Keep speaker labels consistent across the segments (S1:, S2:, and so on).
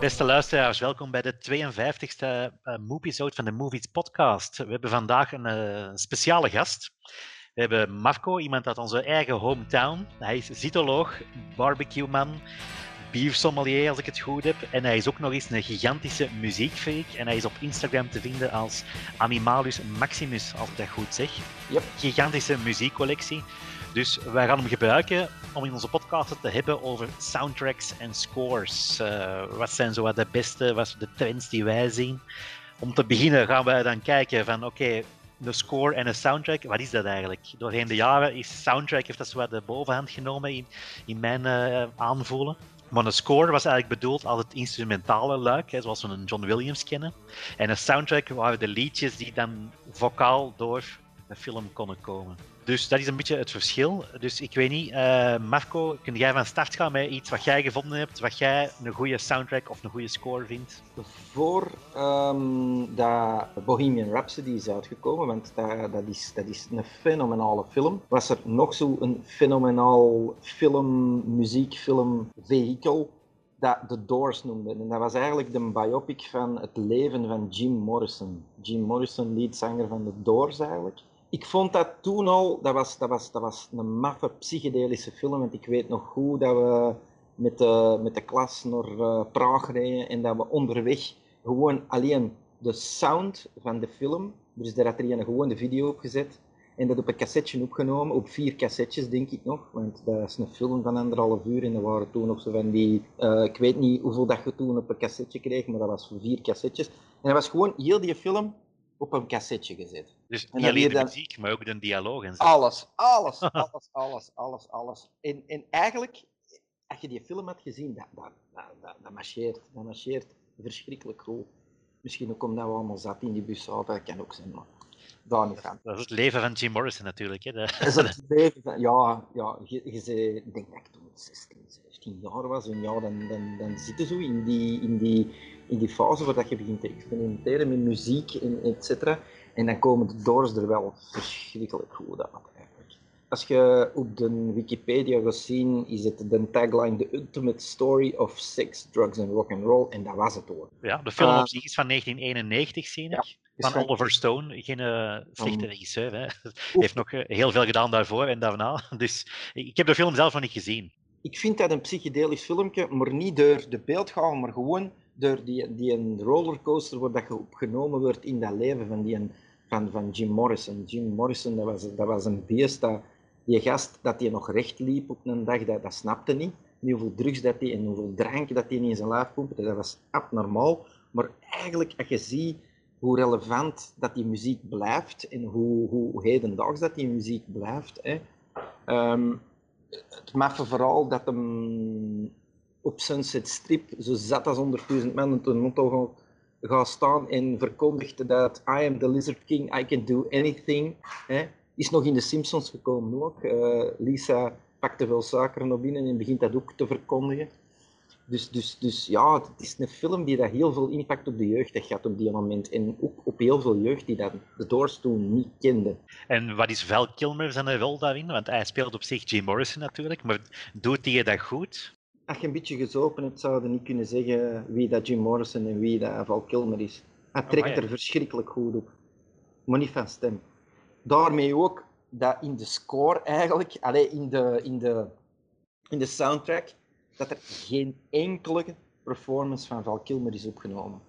S1: Beste luisteraars, welkom bij de 52e uh, Movie van de Movies Podcast. We hebben vandaag een uh, speciale gast. We hebben Marco, iemand uit onze eigen hometown. Hij is zytoloog, barbecue-man, biersommelier als ik het goed heb. En hij is ook nog eens een gigantische muziekfreak. En hij is op Instagram te vinden als Animalus Maximus, als ik dat goed zeg.
S2: Yep.
S1: Gigantische muziekcollectie. Dus wij gaan hem gebruiken om in onze podcast te hebben over soundtracks en scores. Uh, wat zijn zo de beste, wat zijn de trends die wij zien? Om te beginnen gaan wij dan kijken van oké, een score en een soundtrack, wat is dat eigenlijk? Doorheen de jaren is soundtrack heeft dat zo de bovenhand genomen in, in mijn uh, aanvoelen. Maar een score was eigenlijk bedoeld als het instrumentale luik, hè, zoals we een John Williams kennen. En een soundtrack waren de liedjes die dan vocaal door een film konden komen. Dus dat is een beetje het verschil. Dus ik weet niet, uh, Marco, kun jij van start gaan met iets wat jij gevonden hebt, wat jij een goede soundtrack of een goede score vindt?
S2: Voor um, dat Bohemian Rhapsody is uitgekomen, want dat, dat, is, dat is een fenomenale film, was er nog zo'n fenomenaal film, muziekfilm, vehikel dat The Doors noemde. En dat was eigenlijk de biopic van het leven van Jim Morrison. Jim Morrison, leadzanger van The Doors eigenlijk ik vond dat toen al, dat was, dat was, dat was een maffe psychedelische film. Want ik weet nog goed dat we met de, met de klas naar uh, Praag reden en dat we onderweg gewoon alleen de sound van de film, dus daar had er een gewoon de video opgezet en dat op een cassetje opgenomen, op vier cassettes denk ik nog, want dat is een film van anderhalf uur en dat waren toen nog zo van die, uh, ik weet niet hoeveel dat je toen op een cassetje kreeg, maar dat was voor vier cassettes. En dat was gewoon heel die film op een cassetje gezet.
S1: Dus niet alleen de dan... muziek, maar ook de dialoog en zo.
S2: Alles, alles, alles, alles, alles, alles. En, en eigenlijk, als je die film had gezien, dat, dat, dat, dat, marcheert, dat marcheert verschrikkelijk goed. Misschien ook omdat we allemaal zat in die bus zaten, dat kan ook zijn, maar daar niet van.
S1: Dat is het leven van Jim Morrison natuurlijk. Hè?
S2: Dat is het leven van, ja, ja je, je, ik denk dat ik toen 16, 17 jaar was, en ja, dan, dan, dan zit je zo in die, in die in die fase waar dat je begint te experimenteren met muziek en et cetera. En dan komen de Doors er wel verschrikkelijk goed uit. Eigenlijk. Als je op de Wikipedia gaat zien, is het de tagline The Ultimate Story of Sex, Drugs and Rock and Roll. En dat was het hoor.
S1: Ja, de film uh, op zich is van 1991, zie ik. Ja, van, Oliver Stone, geen uh, slechte um, regisseur. Hè. heeft nog uh, heel veel gedaan daarvoor en daarna. Dus ik heb de film zelf nog niet gezien.
S2: Ik vind dat een psychedelisch filmpje, maar niet door de beeldgave, maar gewoon door die, die een rollercoaster waar dat je opgenomen wordt in dat leven van, die, van, van Jim Morrison. Jim Morrison, dat was, dat was een beest, dat, die gast dat hij nog recht liep op een dag, dat, dat snapte niet. niet hoeveel drugs dat hij en hoeveel drank dat hij in zijn lijf pompte, dat was abnormaal. Maar eigenlijk, als je ziet hoe relevant dat die muziek blijft en hoe, hoe hedendaags dat die muziek blijft. Hè. Um, het maffe vooral dat hem op Sunset Strip zo zat als 100.000 man een motto gaat staan en verkondigde dat I am the Lizard King, I can do anything. Hè. Is nog in de Simpsons gekomen ook. Uh, Lisa pakte veel suiker naar binnen en begint dat ook te verkondigen. Dus, dus, dus ja, het is een film die dat heel veel impact op de jeugd heeft gehad op die moment. En ook op heel veel jeugd die dat de Doors toen niet kende.
S1: En wat is Val Kilmer zijn rol daarin? Want hij speelt op zich Jim Morrison natuurlijk, maar doet hij dat goed?
S2: Als je een beetje gezopen hebt, zou je niet kunnen zeggen wie dat Jim Morrison en wie dat Val Kilmer is. Hij oh, trekt er verschrikkelijk goed op. Maar niet van stem. Daarmee ook dat in de score eigenlijk, alleen in de, in de, in de soundtrack, dat er geen enkele performance van Val Kilmer is opgenomen.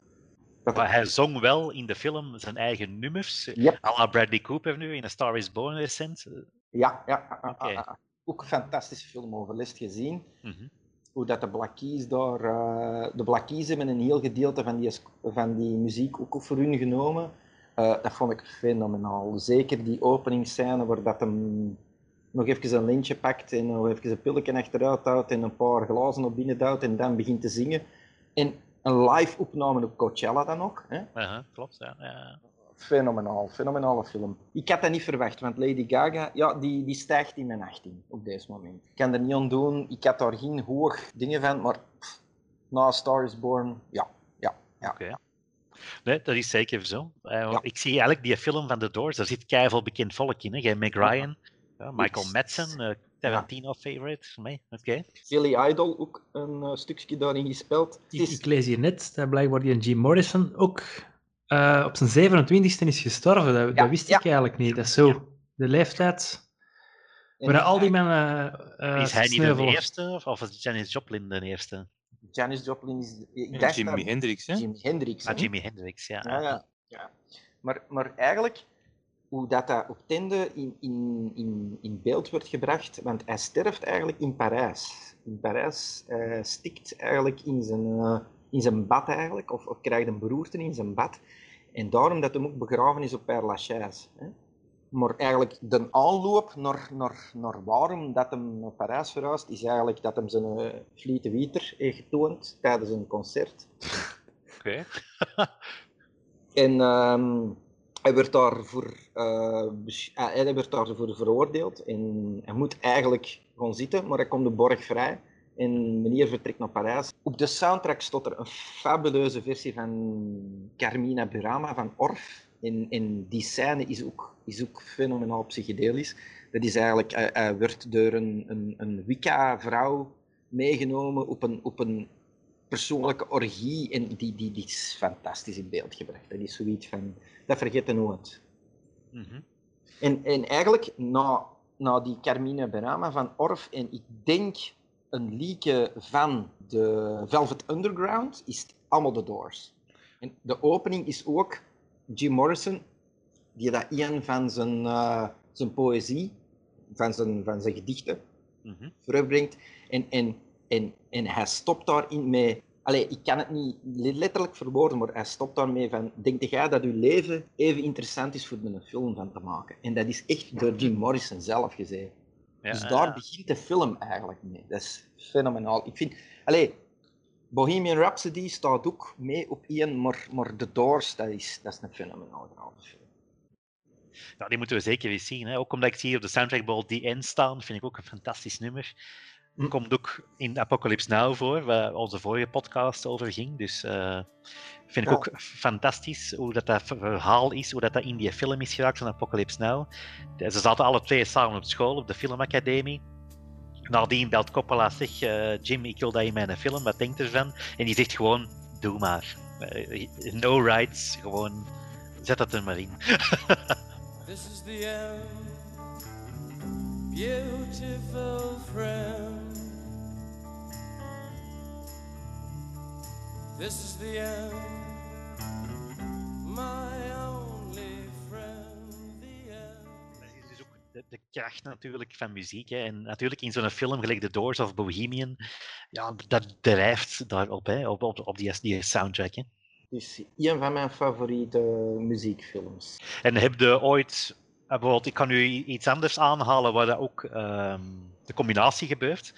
S1: Maar hij zong wel in de film zijn eigen nummers,
S2: yep.
S1: à la Bradley Cooper nu in A Star Is Born recent.
S2: Ja, ja. Okay. Ook een fantastische film over les gezien. Mm -hmm hoe dat de Keys daar... Uh, de Black Keys hebben een heel gedeelte van die, van die muziek ook voor hun genomen. Uh, dat vond ik fenomenaal. Zeker die openingsscène waar dat hem nog even een lintje pakt en nog even een pilletje achteruit houdt en een paar glazen op binnen duwt en dan begint te zingen. En een live opname op Coachella dan nog. Hè?
S1: Uh -huh, klopt, ja. ja
S2: fenomenaal, fenomenale film. Ik had dat niet verwacht, want Lady Gaga, ja, die, die stijgt in mijn 18 op deze moment. Ik kan er niet aan doen, ik had daar geen hoog dingen van, maar pff, na Star is Born, ja, ja, ja.
S1: Okay. Nee, dat is zeker zo. Uh, ja. Ik zie eigenlijk die film van The Doors, daar zit keihard bekend volk in. Hè? Meg Ryan, ja, Michael Madsen, uh, Tarantino favorite voor mij. Oké.
S2: Silly Idol ook een uh, stukje daarin gespeeld.
S3: Is... ik, lees hier net dat blijkbaar die Jim Morrison ook uh, op zijn 27e is gestorven. Dat, ja, dat wist ik eigenlijk niet. Dat is zo de leeftijd. Maar al die mannen.
S1: Uh, is hij niet de eerste of is Janis Joplin de eerste?
S2: Janis Joplin is.
S4: Ja, Jimi Hendrix, hè?
S2: Jimi Hendrix.
S1: Ah, Jimi Hendrix, ja.
S2: ja, ja, ja. Maar, maar eigenlijk, hoe dat, dat op tende in, in, in, in beeld wordt gebracht, want hij sterft eigenlijk in Parijs. In Parijs uh, stikt eigenlijk in zijn, in zijn bad eigenlijk, of, of krijgt een beroerte in zijn bad. En daarom dat hij ook begraven is op Père Lachaise. Hè? Maar eigenlijk de aanloop naar, naar, naar waarom dat hem naar Parijs verhuist, is eigenlijk dat hem zijn uh, Wieter heeft getoond tijdens een concert.
S1: Oké.
S2: en um, hij werd daarvoor, uh, hij werd daarvoor veroordeeld en hij moet eigenlijk gaan zitten, maar hij komt de borg vrij en meneer vertrekt naar Parijs. Op de soundtrack stond er een fabuleuze versie van Carmina Burama van Orff. En, en die scène is ook, is ook fenomenaal psychedelisch. Dat is eigenlijk, hij, hij werd door een, een, een Wicca-vrouw meegenomen op een, op een persoonlijke orgie. En die, die, die is fantastisch in beeld gebracht. Dat is zoiets van, dat vergeet je nooit. Mm -hmm. en, en eigenlijk, na, na die Carmine Berama van Orff, en ik denk een liedje van de Velvet Underground, is allemaal de Doors. En de opening is ook Jim Morrison, die dat een van zijn, uh, zijn poëzie, van zijn, van zijn gedichten, mm -hmm. terugbrengt. En, en, en, en hij stopt daarin met... Allee, ik kan het niet letterlijk verwoorden, maar hij stopt daarmee van... Denk jij dat uw leven even interessant is voor een film van te maken? En dat is echt door Jim Morrison zelf gezegd. Ja, dus daar begint de film eigenlijk mee. Dat is fenomenaal. Ik vind... Allee, Bohemian Rhapsody staat ook mee op één, maar, maar The Doors, dat is, dat is een fenomenaal grave film.
S1: Ja, die moeten we zeker eens zien. Hè. Ook omdat ik zie op de soundtrack ball The End staan, vind ik ook een fantastisch nummer. Hm. Komt ook in Apocalypse Now voor, waar onze vorige podcast over ging. Dus uh, vind ik ja. ook fantastisch hoe dat, dat verhaal is, hoe dat, dat in die film is geraakt van Apocalypse Now. Ze zaten alle twee samen op school, op de filmacademie. Nadien belt Coppola zich, uh, Jim, ik wil dat in mijn film, wat denkt ervan? En die zegt gewoon, doe maar. Uh, no rights, gewoon, zet dat er maar in. This is the end, beautiful friend. This is the end, my de, de, kracht natuurlijk van muziek. Hè. En natuurlijk in zo'n film, gelijk The Doors of Bohemian, ja, dat drijft daarop, hè, op, op, op die, die soundtrack. Hè.
S2: is een van mijn favoriete muziekfilms.
S1: En heb je ooit, eh, bijvoorbeeld, ik kan nu iets anders aanhalen waar dat ook um, de combinatie gebeurt.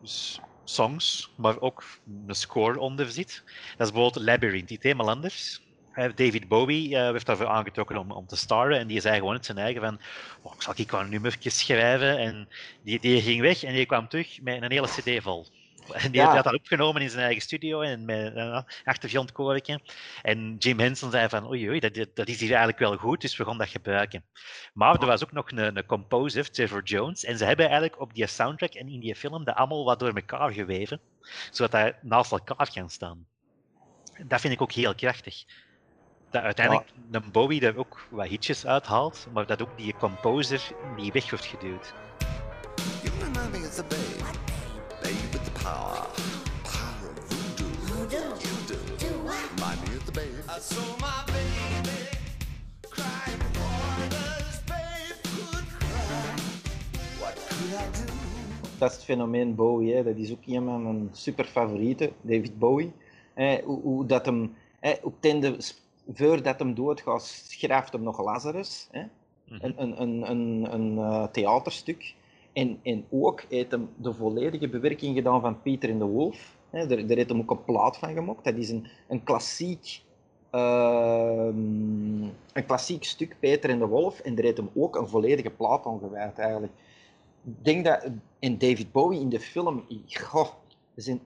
S1: Dus songs, maar ook een score onder zit. Dat is bijvoorbeeld Labyrinth, iets helemaal anders. David Bowie uh, werd daarvoor aangetrokken om, om te starren. En die zei gewoon het zijn eigen van, oh, ik zal ik wel een schrijven. En die, die ging weg en die kwam terug met een hele cd vol. En die, ja. had dat opgenomen in zijn eigen studio en met een uh, achtergrondkoortje. En Jim Henson zei van, oei, oei dat, dat, is hier eigenlijk wel goed, dus we gaan dat gebruiken. Maar er was ook nog een, een composer, Trevor Jones, en ze hebben eigenlijk op die soundtrack en in die film dat allemaal wat door elkaar geweven, zodat hij naast elkaar kan staan. Dat vind ik ook heel krachtig dat uiteindelijk ja. een Bowie daar ook wat hitjes uithaalt, maar dat ook die composer die weg wordt geduwd.
S2: Dat is het fenomeen Bowie, hè. dat is ook een van mijn super favorieten, David Bowie. Eh, hoe, hoe, dat hem eh, op tende voordat hem doodgaat, schrijft hem nog Lazarus. Hè? Mhm. Een, een, een, een, een uh, theaterstuk. En, en ook heeft hem de volledige bewerking gedaan van Pieter in de Wolf. Hè? Daar, heeft hem ook een plaat van gemaakt. Dat is een, een klassiek uh, een klassiek stuk, Peter in de Wolf, en daar heeft hem ook een volledige plaat aan gewijd eigenlijk. Denk dat, in David Bowie in de film, goh, er zijn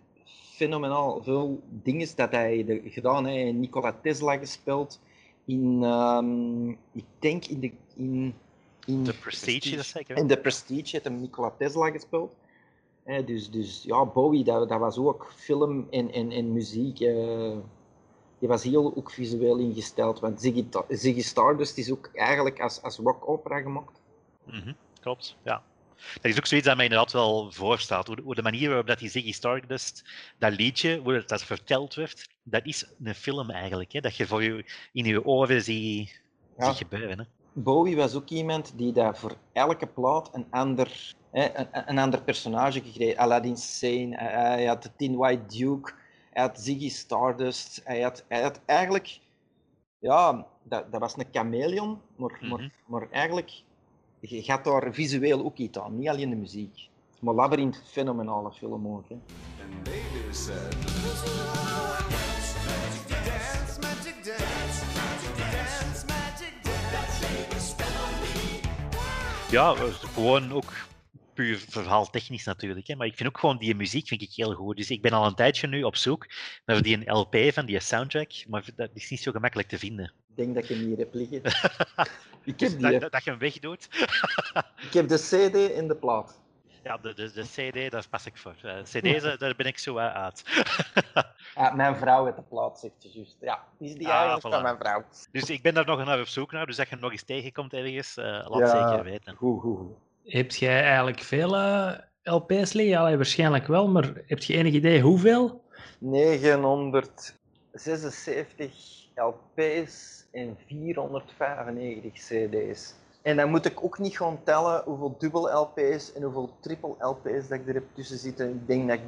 S2: fenomenaal veel dingen dat hij gedaan heeft. Nikola Tesla gespeeld. In, um, ik denk in, de, in In
S1: De Prestige, dat zeker. hè?
S2: In de Prestige heeft hem Nikola Tesla gespeeld. Hè, dus, dus ja, Bowie, dat, dat was ook film en, en, en muziek. eh, die was heel ook visueel ingesteld. Want Ziggy, Ziggy Stardust is ook eigenlijk als, als rock opera gemaakt.
S1: Mhm, klopt, ja. Dat is ook zoiets dat mij inderdaad wel voorstaat. Hoe de, hoe de manier waarop dat die Ziggy Stardust, dat liedje, hoe dat verteld werd, dat is een film eigenlijk. Hè? Dat je voor je, in je oren ziet,
S2: Ja.
S1: ziet gebeuren. Hè?
S2: Bowie was ook iemand die daar voor elke plaat een ander, hè, een, een ander personage kreeg. Aladdin Sane, hij, had de Tin White Duke, hij had Ziggy Stardust. Hij had, hij had eigenlijk, ja, dat, dat was een chameleon, maar,
S1: Mhm.
S2: maar, maar eigenlijk, je gaat daar visueel ook iets aan, niet alleen de muziek. Maar Labyrinth, fenomenale film ook. Hè.
S1: Ja, gewoon ook puur verhaaltechnisch natuurlijk. Hè? Maar ik vind ook gewoon die muziek vind ik heel goed. Dus ik ben al een tijdje nu op zoek naar die LP van die soundtrack, maar dat is niet zo gemakkelijk te vinden.
S2: Ik denk dat ik hem hier heb liggen. ik,
S1: Dus
S2: heb
S1: dat,
S2: die,
S1: dat, dat je hem wegdoet.
S2: ik heb de CD in de plaat.
S1: Ja, de, de, de CD, daar pas ik voor. Eh, CD's, daar ben ik zo eh, uit.
S2: Mijn vrouw heeft de plaat, zegt ze juist. Ja, die is die
S1: Ah,
S2: eigenlijk
S1: voilà.
S2: van mijn vrouw.
S1: dus ik ben daar nog naar op zoek naar. Dus dat je hem nog eens tegenkomt ergens, eh, laat
S2: Ja.
S1: zeker weten.
S2: Goed, goed, goed.
S3: Heb jij eigenlijk veel LP's liggen? Allee, waarschijnlijk wel, maar heb je enig idee hoeveel?
S2: 976 LP's en 495 CD's. En dan moet ik ook niet gewoon tellen hoeveel dubbel LP's en hoeveel triple LP's dat ik er heb tussen zitten. Ik denk dat ik,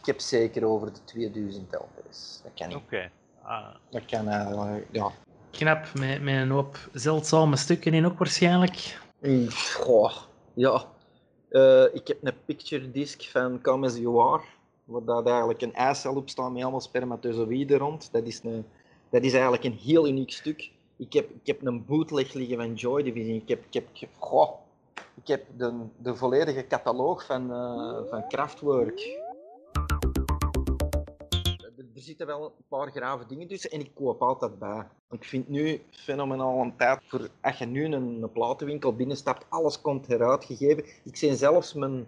S2: ik heb zeker over de 2000 LP's. Dat kan niet.
S1: Oké. Ah,
S2: Dat kan eigenlijk, ja.
S3: Knap, met, met een hoop zeldzame stukken in ook waarschijnlijk.
S2: Mm, Goh, ja. Eh, ik heb een picture disc van Come As You Are, waar dat eigenlijk een eicel op staat met allemaal spermatozoïden rond. Dat is, een, dat is eigenlijk een heel uniek stuk. Ik heb, ik heb een bootleg liggen van Joy Division. Ik heb, ik heb, ik heb, goh, ik heb de, de volledige catalogus van, eh, van Kraftwerk. Er zitten wel een paar grave dingen tussen en ik koop altijd bij. Ik vind nu fenomenaal een tijd voor als je nu een, een platenwinkel binnenstapt, alles komt heruitgegeven. Ik zie zelfs mijn,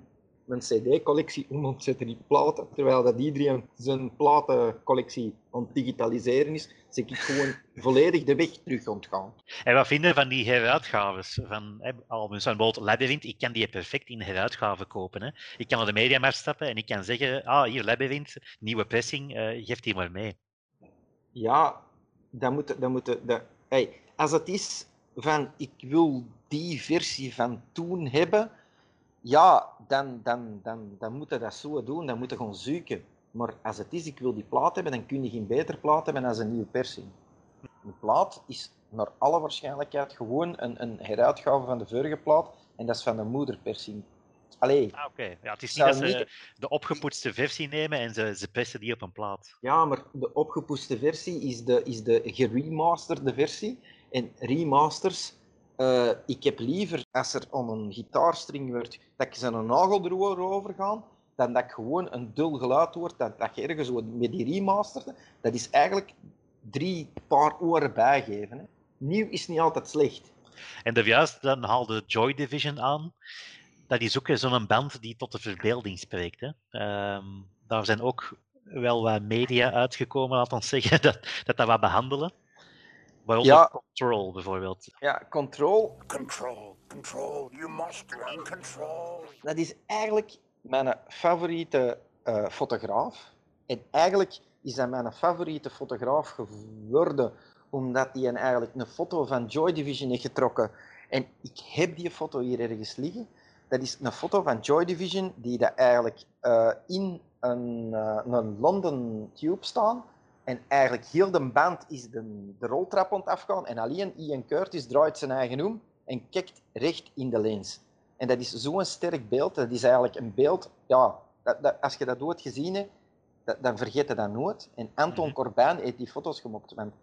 S2: mijn CD-collectie omzetten in platen, terwijl dat iedereen zijn platencollectie aan het digitaliseren is, zeg ik gewoon volledig de weg terug ontgaan.
S1: En wat vinden van die heruitgaves van hè, albums? Van bijvoorbeeld Labyrinth, ik kan die perfect in heruitgave kopen. Hè. Ik kan naar de mediamarkt stappen en ik kan zeggen, ah, hier Labyrinth, nieuwe pressing, eh geef die maar mee.
S2: Ja, dan moet, dan moet, dat, hey, als het is van ik wil die versie van toen hebben, ja, dan, dan, dan, dan moet je dat zo doen, dan moet je gewoon zoeken. Maar als het is ik wil die plaat hebben, dan kun je geen beter plaat hebben dan een nieuwe persie. Een plaat is naar alle waarschijnlijkheid gewoon een, een heruitgave van de vorige plaat en dat is van de moederpersie. Allee,
S1: Ah, oké. Ja, het is niet dat ze
S2: niet-
S1: de opgepoetste versie nemen en ze, ze die op een plaat.
S2: Ja, maar de opgepoetste versie is de, is de geremasterde versie. En remasters, eh, ik heb liever als er aan een gitaarstring wordt, dat ik zijn nagel erover gaan, dan dat ik gewoon een dul geluid hoor, dat, dat je ergens zo met die remasterde, dat is eigenlijk drie paar oren bijgeven. Hè. Nieuw is niet altijd slecht.
S1: En juist, dan haalde Joy Division aan. Dat is ook zo'n band die tot de verbeelding spreekt. Hè. Ehm, daar zijn ook wel wat media uitgekomen, laat ons zeggen, dat dat, dat wat behandelen. Waaronder
S2: Ja.
S1: Control bijvoorbeeld.
S2: Ja, Control,
S4: Control, control, you must learn control.
S2: dat is eigenlijk mijn favoriete eh, fotograaf. En eigenlijk is dat mijn favoriete fotograaf geworden, omdat hij een- eigenlijk een foto van Joy Division heeft getrokken. En ik heb die foto hier ergens liggen. Dat is een foto van Joy Division die dat eigenlijk eh, in een, eh, een London Tube staan. En eigenlijk heel de band is de, de roltrap aan afgaan. En alleen Ian Curtis draait zijn eigen om en kijkt recht in de lens. En dat is zo'n sterk beeld. Dat is eigenlijk een beeld, ja, dat, dat- als je dat ooit gezien hebt, dat, dan vergeet je dat nooit. En Anton
S1: Mhm.
S2: Corbijn heeft die foto's gemokt. Want,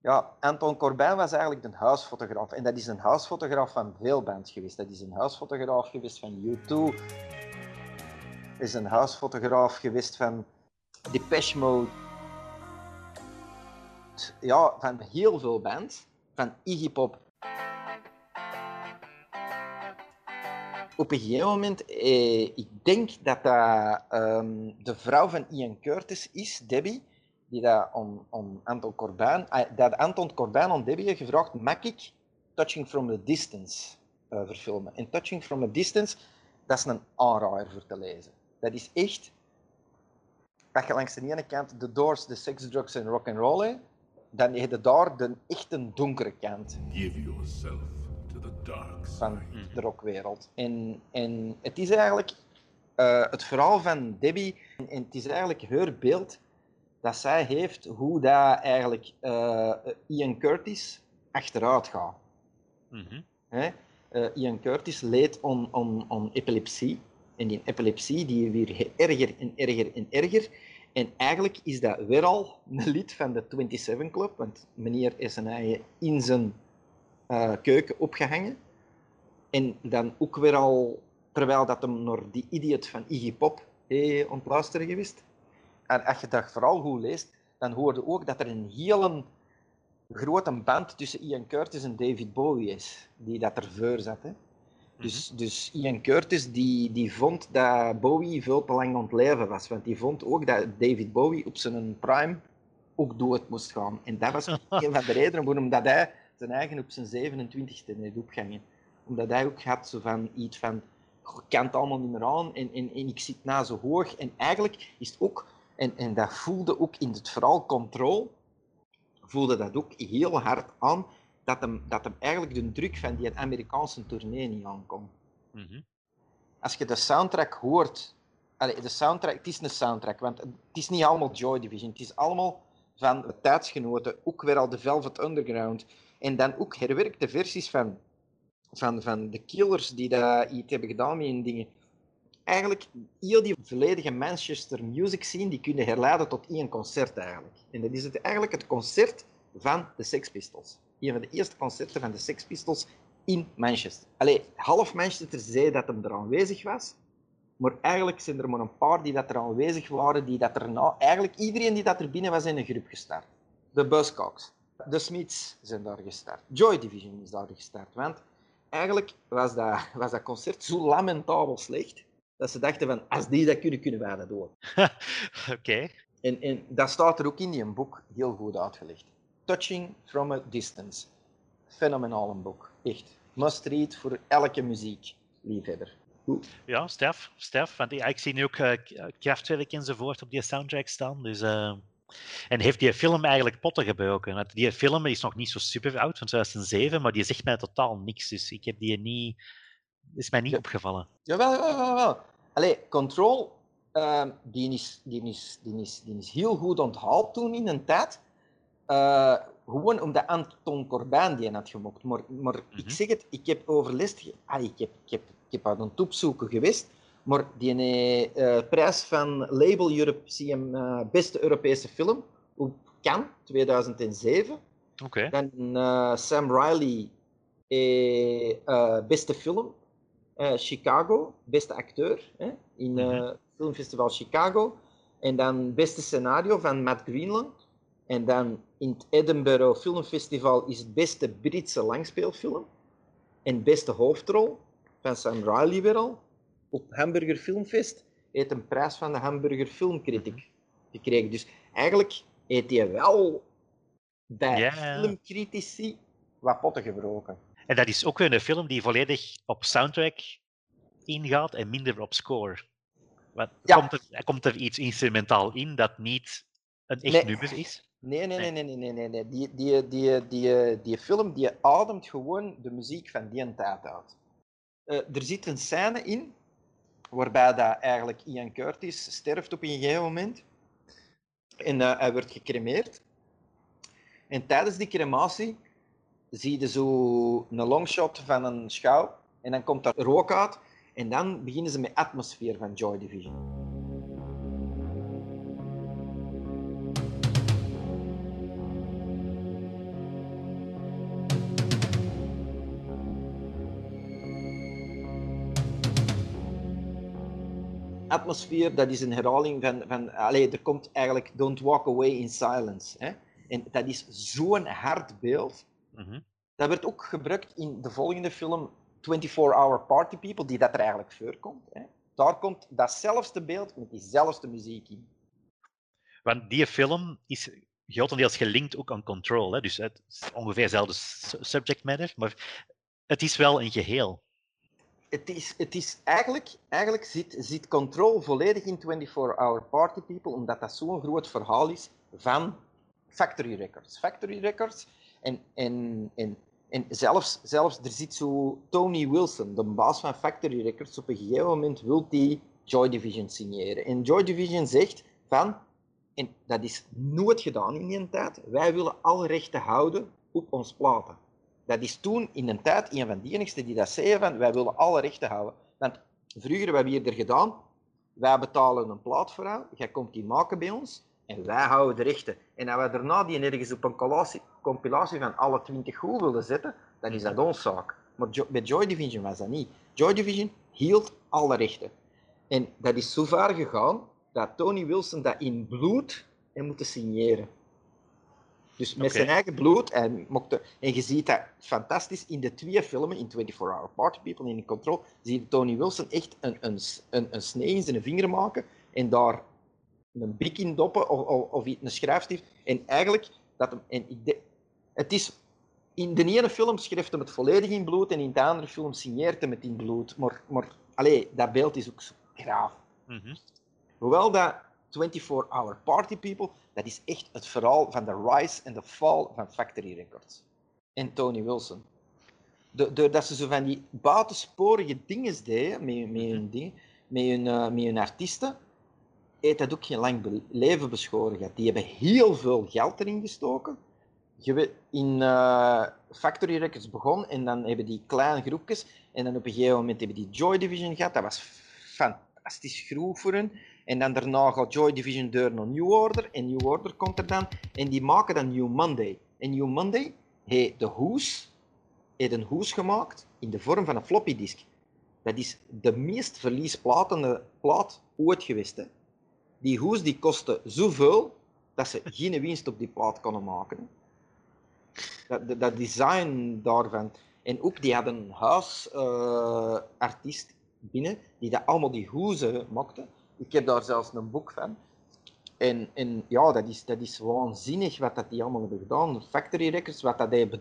S2: ja, Anton Corbijn was eigenlijk een huisfotograaf. En dat is een huisfotograaf van veel bands geweest. Dat is een huisfotograaf geweest van U2. Dat is een huisfotograaf geweest van Depeche Mode. Ja, van heel veel bands. Van Iggy Pop. op een gegeven moment, eh, ik denk dat dat ehm, de vrouw van Ian Curtis is, Debbie, die dat om, om Anton Corbijn, ah, dat Anton Corbijn aan Debbie heeft gevraagd, mag ik Touching from a Distance eh, verfilmen? En Touching from a Distance, dat is een aanraaier voor te lezen. Dat is echt, dat je langs de ene kant de Doors, de sex, drugs en rock and roll dan heb je daar de echte donkere kant
S5: Give yourself to the dark side.
S2: van de rockwereld. En, en het is eigenlijk eh, het verhaal van Debbie, en, en het is eigenlijk haar beeld dat zij heeft hoe dat eigenlijk eh, Ian Curtis achteruit gaat.
S1: Mhm.
S2: Hè? Eh, Ian Curtis leed aan, aan, aan epilepsie. En die epilepsie die weer erger en erger en erger. En eigenlijk is dat weer al een lid van de 27 Club, want meneer is eigen in zijn eh, keuken opgehangen. En dan ook weer al, terwijl dat hem naar die idiot van Iggy Pop heeft ontluisteren geweest. En als je dat vooral goed leest, dan hoor je ook dat er een hele grote band tussen Ian Curtis en David Bowie is, die dat er voor zat. Hè. Dus, dus Ian Curtis die, die vond dat Bowie veel te lang aan het leven was, want die vond ook dat David Bowie op zijn prime ook dood moest gaan. En dat was een van de redenen waarom dat hij zijn eigen op zijn 27e heeft opgehangen. Omdat hij ook had zo van iets van, "Goh, ik kan het allemaal niet meer aan en, en, en ik zit na zo hoog. En eigenlijk is het ook, en, en dat voelde ook in het verhaal Control, voelde dat ook heel hard aan, dat hem, dat hem eigenlijk de druk van die Amerikaanse tournee niet aankomt.
S1: Mhm.
S2: Als je de soundtrack hoort, allee, de soundtrack, het is een soundtrack, want het is niet allemaal Joy Division, het is allemaal van de tijdsgenoten, ook weer al de Velvet Underground, en dan ook herwerkte versies van, van, van de Killers die dat iets hebben gedaan met hun dingen. Eigenlijk, heel die volledige Manchester music scene, die kunnen herleiden tot één concert eigenlijk. En dat is het, eigenlijk het concert van de Sex Pistols. Een van de eerste concerten van de Sex Pistols in Manchester. Allee, half Manchester zei dat hem er aanwezig was, maar eigenlijk zijn er maar een paar die dat er aanwezig waren, die dat er na... Eigenlijk iedereen die dat er binnen was in een groep gestart. De Buzzcocks, de Smiths zijn daar gestart. Joy Division is daar gestart, want eigenlijk was dat, was dat concert zo lamentabel slecht, dat ze dachten van, als die dat kunnen, kunnen wij dat ook.
S1: Oké.
S2: En, en dat staat er ook in die boek heel goed uitgelegd. Touching from a Distance. Fenomenaal een boek. Echt. Must read voor elke muziekliefhebber. Goed.
S1: Ja, Stef. Stef. Want ik zie nu ook eh, K- Kraftwerk enzovoort op die soundtrack staan. Dus, eh, En heeft die film eigenlijk potten gebroken? Want die film is nog niet zo super oud, van 2007, maar die zegt mij totaal niks. Dus ik heb die niet... is mij niet
S2: Ja.
S1: opgevallen.
S2: Jawel, jawel, jawel. jawel. Allee, Control, ehm, die, is, die, is, die, is, die is heel goed onthaald toen in een tijd. Eh, gewoon omdat Anton Corbijn die had gemokt. Maar, maar
S1: Mhm.
S2: ik zeg het, ik heb overlist... Ah, ik, heb, ik, heb, ik heb het opzoeken geweest. Maar die eh, prijs van Label Europe zie hem eh, beste Europese film op Cannes 2007.
S1: Oké.
S2: Dan Sam Riley, eh, beste film. Chicago, beste acteur hè, in
S1: Mhm.
S2: eh Filmfestival Chicago. En dan beste scenario van Matt Greenland. En dan in het Edinburgh Filmfestival is het beste Britse langspeelfilm. En beste hoofdrol van Sam Riley weer al. Op Hamburger Filmfest heeft een prijs van de Hamburger Filmcritic gekregen. Dus eigenlijk heeft hij wel bij filmcritici wat potten gebroken.
S1: En dat is ook weer een film die volledig op soundtrack ingaat en minder op score. Want
S2: Ja.
S1: komt, er, komt er iets instrumentaal in dat niet een echt
S2: Nee.
S1: nummer is?
S2: Nee, nee, nee,
S1: Nee.
S2: nee, nee, nee, nee. Die, die, die, die, die film die ademt gewoon de muziek van die tijd uit. Eh, er zit een scène in waarbij dat eigenlijk Ian Curtis sterft op een gegeven moment. En eh, hij wordt gecremeerd. En tijdens die crematie zie je zo een longshot van een schouw. En dan komt daar rook uit. En dan beginnen ze met atmosfeer van Joy Division. Atmosfeer, dat is een herhaling van, van allee, er komt eigenlijk Don't Walk Away in Silence. Hè? En dat is zo'n hard beeld.
S1: Mhm.
S2: Dat werd ook gebruikt in de volgende film, 24-hour party people, die dat er eigenlijk voorkomt. Hè. Daar komt datzelfde beeld met diezelfde muziek in.
S1: Want die film is grotendeels gelinkt ook aan Control. Hè? Dus het is ongeveer hetzelfde su- subject matter, maar het is wel een geheel.
S2: Het is, het is eigenlijk, eigenlijk zit, zit Control volledig in 24-hour party people, omdat dat zo'n groot verhaal is van Factory Records. Factory Records en, en, en, en zelfs, zelfs er zit zo Tony Wilson, de baas van Factory Records, op een gegeven moment wil die Joy Division signeren. En Joy Division zegt van, en dat is nooit gedaan in die tijd, wij willen alle rechten houden op ons platen. Dat is toen in een tijd een van die enigsten die dat zeiden van wij willen alle rechten houden. Want vroeger hebben we hier er gedaan, wij betalen een plaat voor jou, jij komt die maken bij ons en wij houden de rechten. En als we daarna die ergens op een compilatie, compilatie van alle 20 goed willen zetten, dan is dat ons zaak. Maar Jo- bij Joy Division was dat niet. Joy Division hield alle rechten. En dat is zo ver gegaan dat Tony Wilson dat in bloed heeft moeten signeren. Dus met zijn eigen bloed. En, mocht en je ziet dat fantastisch in de twee filmen, in 24 Hour Party People en in Control, zie je Tony Wilson echt een, een, een, een snee in zijn vinger maken en daar een bik in doppen of, of, of iets- een schrijfstift. En eigenlijk, dat hem, en ik de- het is, in de ene film schrijft hem het volledig in bloed en in de andere film signeert hem het in bloed. Maar, maar allee, dat beeld is ook zo graaf.
S1: Mhm.
S2: Hoewel dat 24-hour party people, dat is echt het verhaal van de rise en de fall van Factory Records. En Tony Wilson. Do- Doordat ze zo van die buitensporige dingen deden met, met, hun, ding, met, hun, eh, met hun artiesten, heeft dat ook geen lang leven beschoren gehad. Die hebben heel veel geld erin gestoken. In eh, Factory Records begon en dan hebben die kleine groepjes en dan op een gegeven moment hebben die Joy Division gehad. Dat was fantastisch groep voor hen. En dan daarna gaat Joy Division door naar New Order. En New Order komt er dan. En die maken dan New Monday. En New Monday heeft de hoes, heeft een hoes gemaakt in de vorm van een floppy disk. Dat is de meest verliesplatende plaat ooit geweest. Hè. Die hoes die kostte zoveel dat ze geen winst op die plaat konden maken. Dat, dat, design daarvan. En ook, die hadden een huisartiest binnen, die dat allemaal die hoezen maakte. Ik heb daar zelfs een boek van. En, en ja, dat is, dat is waanzinnig wat dat die allemaal hebben gedaan. Factory Records, wat dat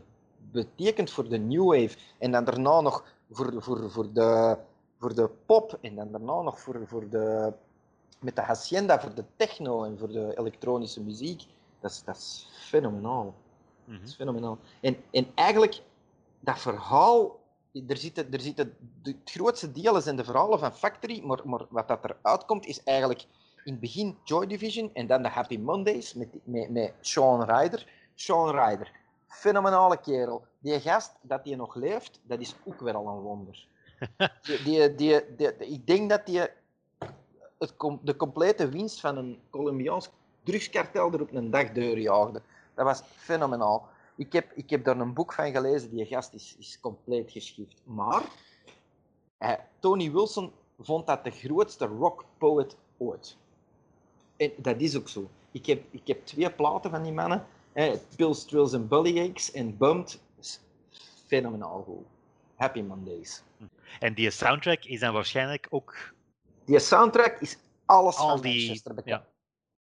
S2: betekent voor de New Wave. En dan daarna nog voor, voor, voor, de, voor de pop. En dan daarna nog voor, voor de, met de hacienda, voor de techno en voor de elektronische muziek. Dat is, dat is fenomenaal.
S1: Mhm.
S2: Dat is fenomenaal. En, en eigenlijk, dat verhaal, er zitten, er zitten, het grootste deel zijn de verhalen van Factory, maar, maar wat dat eruit komt is eigenlijk in het begin Joy Division en dan de Happy Mondays met, met, met Sean Ryder. Sean Ryder, fenomenale kerel. Die gast, dat die nog leeft, dat is ook weer al een wonder. Die, die, die, die- ik denk dat die het, de complete winst van een Colombiaans drugskartel er op een dag doorjaagde. Dat was fenomenaal. Ik heb, ik heb daar een boek van gelezen, die gast is, is compleet geschift. Maar eh, Tony Wilson vond dat de grootste rock poet ooit. En dat is ook zo. Ik heb, ik heb twee platen van die mannen. Eh, Pills, Trills en Bellyaches en Bummed. is Fenomenaal goed. Happy Mondays.
S1: En die soundtrack is dan waarschijnlijk ook
S2: Die soundtrack is alles
S1: al
S2: van
S1: die,
S2: Manchester bekend.
S1: ja,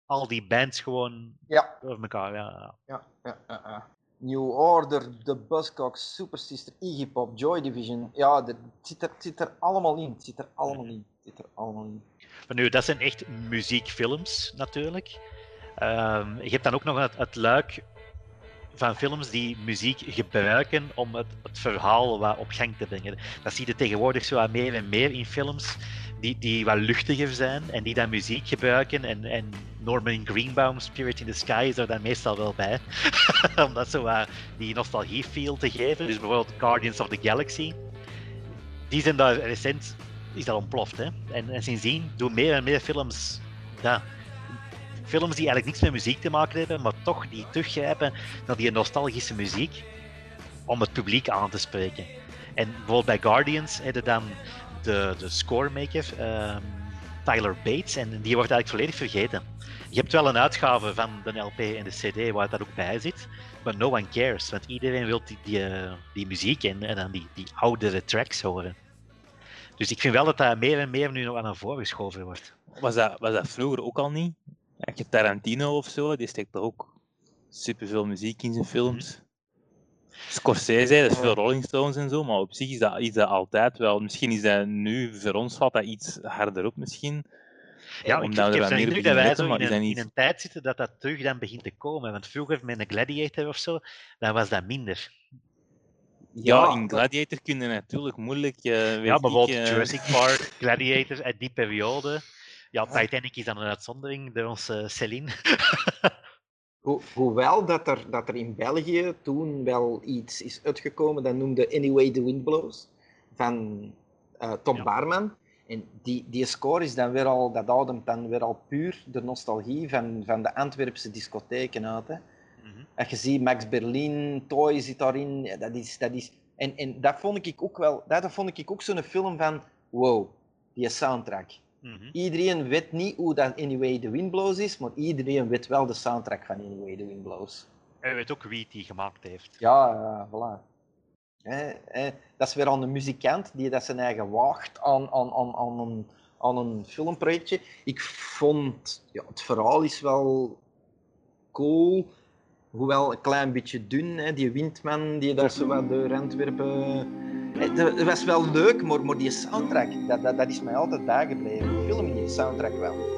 S1: al die bands gewoon
S2: Ja.
S1: door elkaar. Ja. Ja,
S2: ja, ja, ja. New Order, The Buzzcocks, Super Sister, Iggy Pop, Joy Division. Ja, dat- zit er, zit er allemaal in. Het zit er allemaal in. Zit er allemaal in.
S1: Maar nu, dat zijn echt muziekfilms natuurlijk. Ehm, je hebt dan ook nog het, luik van films die muziek gebruiken om het, het verhaal wat op gang te brengen. Dat zie je tegenwoordig zo meer en meer in films die, die wat luchtiger zijn en die dan muziek gebruiken. En, en Norman Greenbaum, Spirit in the Sky, is dan meestal wel bij. om dat zo die nostalgie feel te geven. Dus bijvoorbeeld Guardians of the Galaxy. Die zijn daar recent is dat ontploft. Hè? En, en sindsdien doen meer en meer films ja, films die eigenlijk niks met muziek te maken hebben, maar toch die teruggrijpen naar die nostalgische muziek om het publiek aan te spreken. En bijvoorbeeld bij Guardians hebben dan de, de scoremaker, ehm Tyler Bates en die wordt eigenlijk volledig vergeten. Je hebt wel een uitgave van de LP en de CD waar dat ook bij zit, maar no one cares, want iedereen wil die, die, eh, die muziek en, en dan die, die oudere tracks horen. Dus ik vind wel dat dat meer en meer nu nog aan voren geschoven wordt.
S6: Was dat, was dat vroeger ook al niet? Je Tarantino of zo, die steekt toch ook superveel muziek in zijn films. Scorsese, dat is veel Rolling Stones en zo, maar op zich is dat, is dat altijd wel. Misschien is dat nu, voor ons valt dat iets harder op misschien.
S1: Ja, ik,
S6: Omdat
S1: ik
S6: we
S1: heb
S6: wat
S1: indruk dat wij zo
S6: maar
S1: in een, in een tijd zitten dat dat terug dan begint te komen. Want vroeger met een Gladiator of zo, dan was dat minder.
S6: Ja, in Gladiator kun je natuurlijk moeilijk... eh, weet
S1: Ja,
S6: ik,
S1: bijvoorbeeld
S6: eh,
S1: Jurassic Park, Gladiator uit die periode. Ja, Titanic is dan een uitzondering door onze Celine.
S2: Ho- hoewel dat er, dat er in België toen wel iets is uitgekomen, dat noemde Anyway the Wind Blows, van eh, Tom
S1: Ja.
S2: Barman. En die, die score is dan weer al, dat ademt dan weer al puur de nostalgie van, van de Antwerpse discotheken uit. Hè.
S1: Mhm.
S2: Als je ziet, Max Berlin, Toy zit daarin, ja, dat is... Dat is en, en dat vond ik ook wel, dat vond ik ook zo'n film van, wow, die soundtrack.
S1: Mhm.
S2: Iedereen weet niet hoe dat Anyway the Wind Blows is, maar iedereen weet wel de soundtrack van Anyway the Wind Blows.
S1: En je weet ook wie die gemaakt heeft.
S2: Ja, ja, voilà. Dat is weer aan de muzikant die dat zijn eigen waagt aan, aan, aan, aan, een, aan een filmprojectje. Ik vond, ja, het verhaal is wel cool, hoewel een klein beetje dun. Hè, die windman die daar zo wat door Antwerpen... Het was wel leuk, maar, maar die soundtrack, dat, dat, dat is mij altijd bijgebleven. De film de soundtrack wel.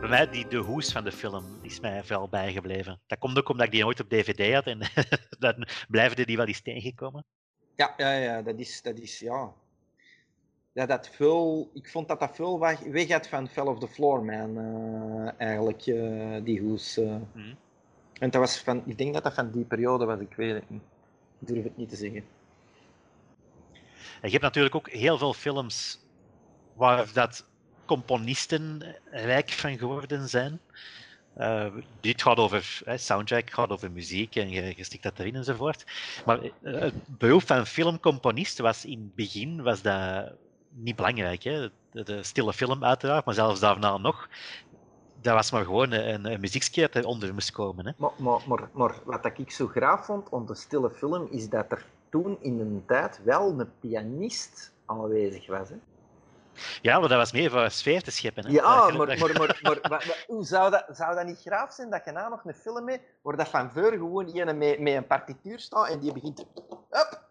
S1: Bij mij, die, de hoes van de film is mij veel bijgebleven. Dat komt ook omdat ik die nooit op DVD had en dan blijven die wel eens tegenkomen.
S2: Ja, ja, ja, dat is, dat is, ja. Dat dat veel, ik vond dat dat veel weg, weg had van Fell of the Floor Man, eh, eigenlijk, eh, die hoes. eh.
S1: Mhm.
S2: En dat was van, ik denk dat dat van die periode was, ik weet het niet. Ik durf het niet te zeggen.
S1: En je hebt natuurlijk ook heel veel films waar dat componisten rijk van geworden zijn. Dit gaat over soundtrack, gaat over muziek en je, je stikt dat erin enzovoort. Maar het beroep van filmcomponist was in het begin was dat niet belangrijk. Hè? De, de stille film uiteraard, maar zelfs daarna nog. Dat was maar gewoon een, een muziekje dat eronder moest komen. Hè?
S2: Maar, maar, maar, maar wat ik zo graag vond om de stille film, is dat er toen in een tijd wel een pianist aanwezig was. Hè?
S1: Ja, maar dat was meer voor een sfeer te scheppen. Hè?
S2: Ja, maar, maar, maar, maar, hoe zou dat, zou dat niet graaf zijn dat je na nog een film hebt waar dat van voor gewoon iemand met, met een partituur staat en die begint... Hup,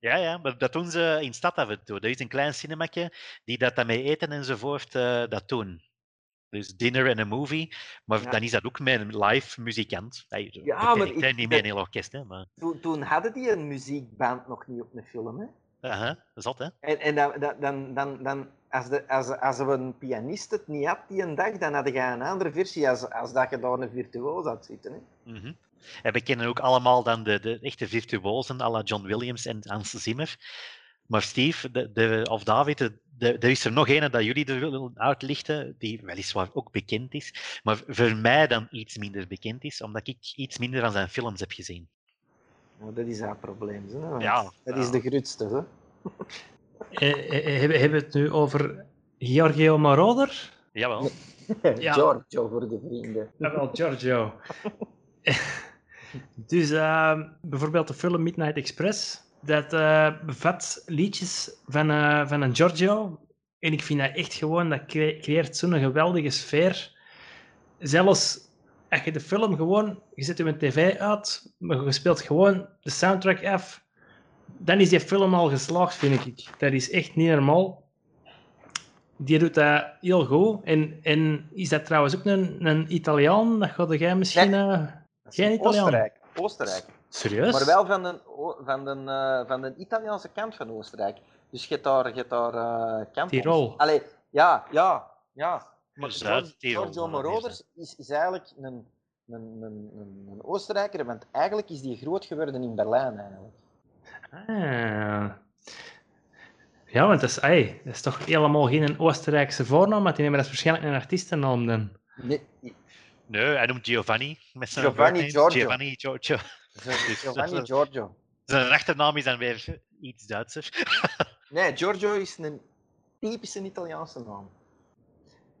S1: Ja, ja, maar dat doen ze in stad af en toe. Er is een klein cinemakje die dat dan mee eten enzovoort eh, dat doen. Dus dinner en een movie, maar
S2: Ja.
S1: dan is dat ook met een live muzikant.
S2: Ja, maar
S1: hè,
S2: ik-
S1: niet
S2: dat-
S1: een heel orkest, hè, maar
S2: Toen, toen hadden die een muziekband nog niet op een film. Hè?
S1: aha, zot, hè?
S2: En, en dan, dan, dan, dan, als, de, als, als een pianist het niet had die een dag, dan had je een andere versie als, als dat je daar een virtuoos had zitten. Hè?
S1: Mhm. En we kennen ook allemaal dan de, de echte virtuosen, à la John Williams en Hans Zimmer. Maar Steve, de, de, of David, er is er nog een dat jullie er willen uitlichten, die weliswaar ook bekend is, maar voor mij dan iets minder bekend is, omdat ik iets minder van zijn films heb gezien.
S2: Nou, dat is haar probleem. Hè?
S1: Ja,
S2: dat
S1: ja.
S2: is de grootste. Hè?
S3: Eh, eh, hebben hebben we het nu over Giorgio Moroder?
S1: Jawel.
S3: Ja.
S2: Giorgio voor de vrienden.
S3: Jawel, Giorgio. dus eh, bijvoorbeeld de film Midnight Express, dat eh, bevat liedjes van, eh, van een Giorgio. En ik vind dat echt gewoon, dat cre- creëert zo'n geweldige sfeer. Zelfs als je de film gewoon, je zet je tv uit, maar je speelt gewoon de soundtrack af, dan is die film al geslaagd, vind ik. Dat is echt niet normaal. Die doet dat heel goed. En, en is dat trouwens ook een, een Italiaan? Dat gaat jij misschien...
S2: Nee. Dat is
S3: Geen Italiaan?
S2: Oostenrijk. Oostenrijk.
S3: serieus?
S2: Maar wel van de, van, de, eh, van de Italiaanse kant van Oostenrijk. Dus je hebt daar, je hebt daar kantons.
S3: Tirol.
S2: Allee, ja, ja, ja. Maar
S1: Zuid-Tirol,
S2: Giorgio Moroder is, is eigenlijk een, een, een, een, een Oostenrijker, want eigenlijk is die groot geworden in Berlijn eigenlijk.
S3: Ah. Ja, want dat is, ey, dat is toch helemaal geen Oostenrijkse voornaam, maar die nemen dat waarschijnlijk een artiestennaam dan.
S2: Nee,
S1: Nee, hij noemt Giovanni. Met zijn
S2: Giovanni. Giorgio.
S1: Giovanni Giorgio.
S2: Giovanni
S1: dat-
S2: Giorgio.
S1: Zijn achternaam is dan weer iets Duitser.
S2: Nee, Giorgio is een typische Italiaanse naam.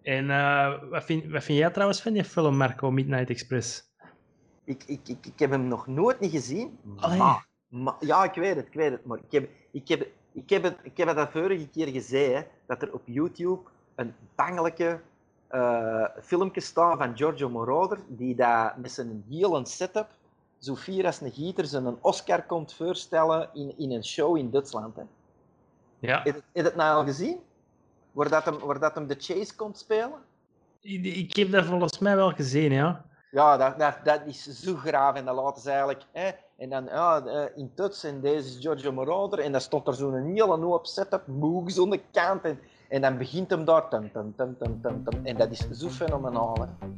S3: En eh, wat, vind, wat vind jij trouwens van die film, Marco, Midnight Express?
S2: Ik, ik, ik, ik heb hem nog nooit niet gezien. Maar, maar- ja, ik weet het, ik weet het. Maar ik heb, ik heb, ik heb, het, ik heb het dat vorige keer gezegd, hè, dat er op YouTube een bangelijke filmpje staat van Giorgio Moroder, die dat met zijn hele setup, zo fier als een gieter, zijn een Oscar komt voorstellen in, in een show in Duitsland. Hè.
S3: Ja,
S2: Heb je het nou al gezien? Waar dat hem, waar dat hem de chase komt spelen?
S3: ik, ik heb dat volgens mij wel gezien, ja.
S2: Ja, dat, dat, dat is zo graaf en dat laten ze eigenlijk. Hè, en dan ja, in Tuts en deze is Giorgio Moroder en dan stond er zo'n hele hoop setup, moog aan de kant en, en dan begint hem daar. Tum, tum, tum, tum, tum, tum, en dat is zo fenomenaal. Hè.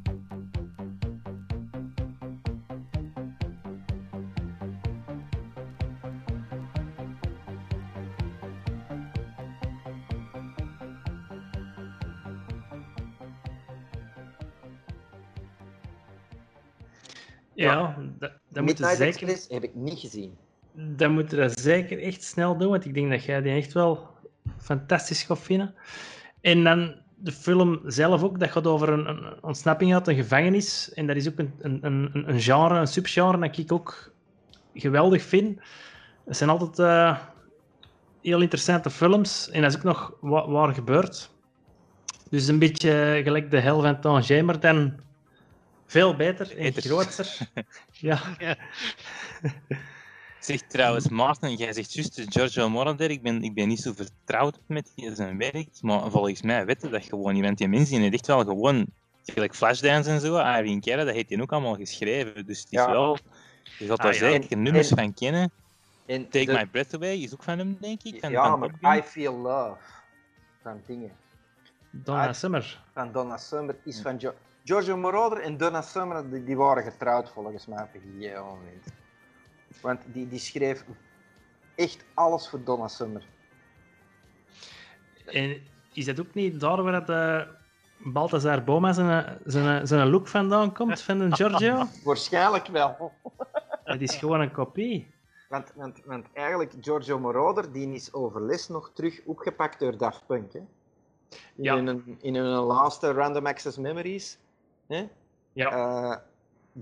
S3: Ja, dat, dat
S2: Midnight
S3: zeker,
S2: Express heb ik niet gezien.
S3: dat moeten we zeker echt snel doen, want ik denk dat jij die echt wel fantastisch gaat vinden. En dan de film zelf ook, dat gaat over een, een ontsnapping uit een gevangenis. En dat is ook een, een, een, een genre, een subgenre dat ik ook geweldig vind. Het zijn altijd eh, heel interessante films. En dat is ook nog wa- waar gebeurt. Dus een beetje gelijk de hel van Tangier, maar dan veel beter en groter. Ja.
S6: Zeg trouwens, Maarten, jij zegt juist Giorgio Moroder, ik ben, ik ben niet zo vertrouwd met zijn werk, maar volgens mij weten dat gewoon niet, want die mensen die heeft echt wel gewoon, gelijk Flashdance en zo, Irene Kerr, dat heeft hij ook allemaal geschreven, dus het is
S2: Ja.
S6: wel, je gaat
S1: Ah,
S6: daar
S1: ja.
S6: zeker nummers
S2: en-
S6: van kennen.
S2: En
S6: Take
S2: de-
S6: My Breath Away is ook van hem, denk ik. Van,
S2: ja,
S6: van
S2: maar. I Feel Love van dingen.
S3: Donna
S2: Ah.
S3: Summer.
S2: Van Donna Summer is van Gio- Giorgio Moroder en Donna Summer, die, die waren getrouwd volgens mij op een gegeven moment. Want die, die schreef echt alles voor Donna Summer.
S3: En is dat ook niet daar waar dat, eh, Balthazar Boma zijn, zijn, zijn look vandaan komt, van een Giorgio?
S2: Waarschijnlijk wel.
S3: Het is gewoon een kopie.
S2: Want, want, want eigenlijk, Giorgio Moroder die is overlist nog terug opgepakt door Daft Punk. Hè? In,
S3: Ja.
S2: hun, in hun laatste Random Access Memories. Hè?
S3: Ja.
S2: Eh,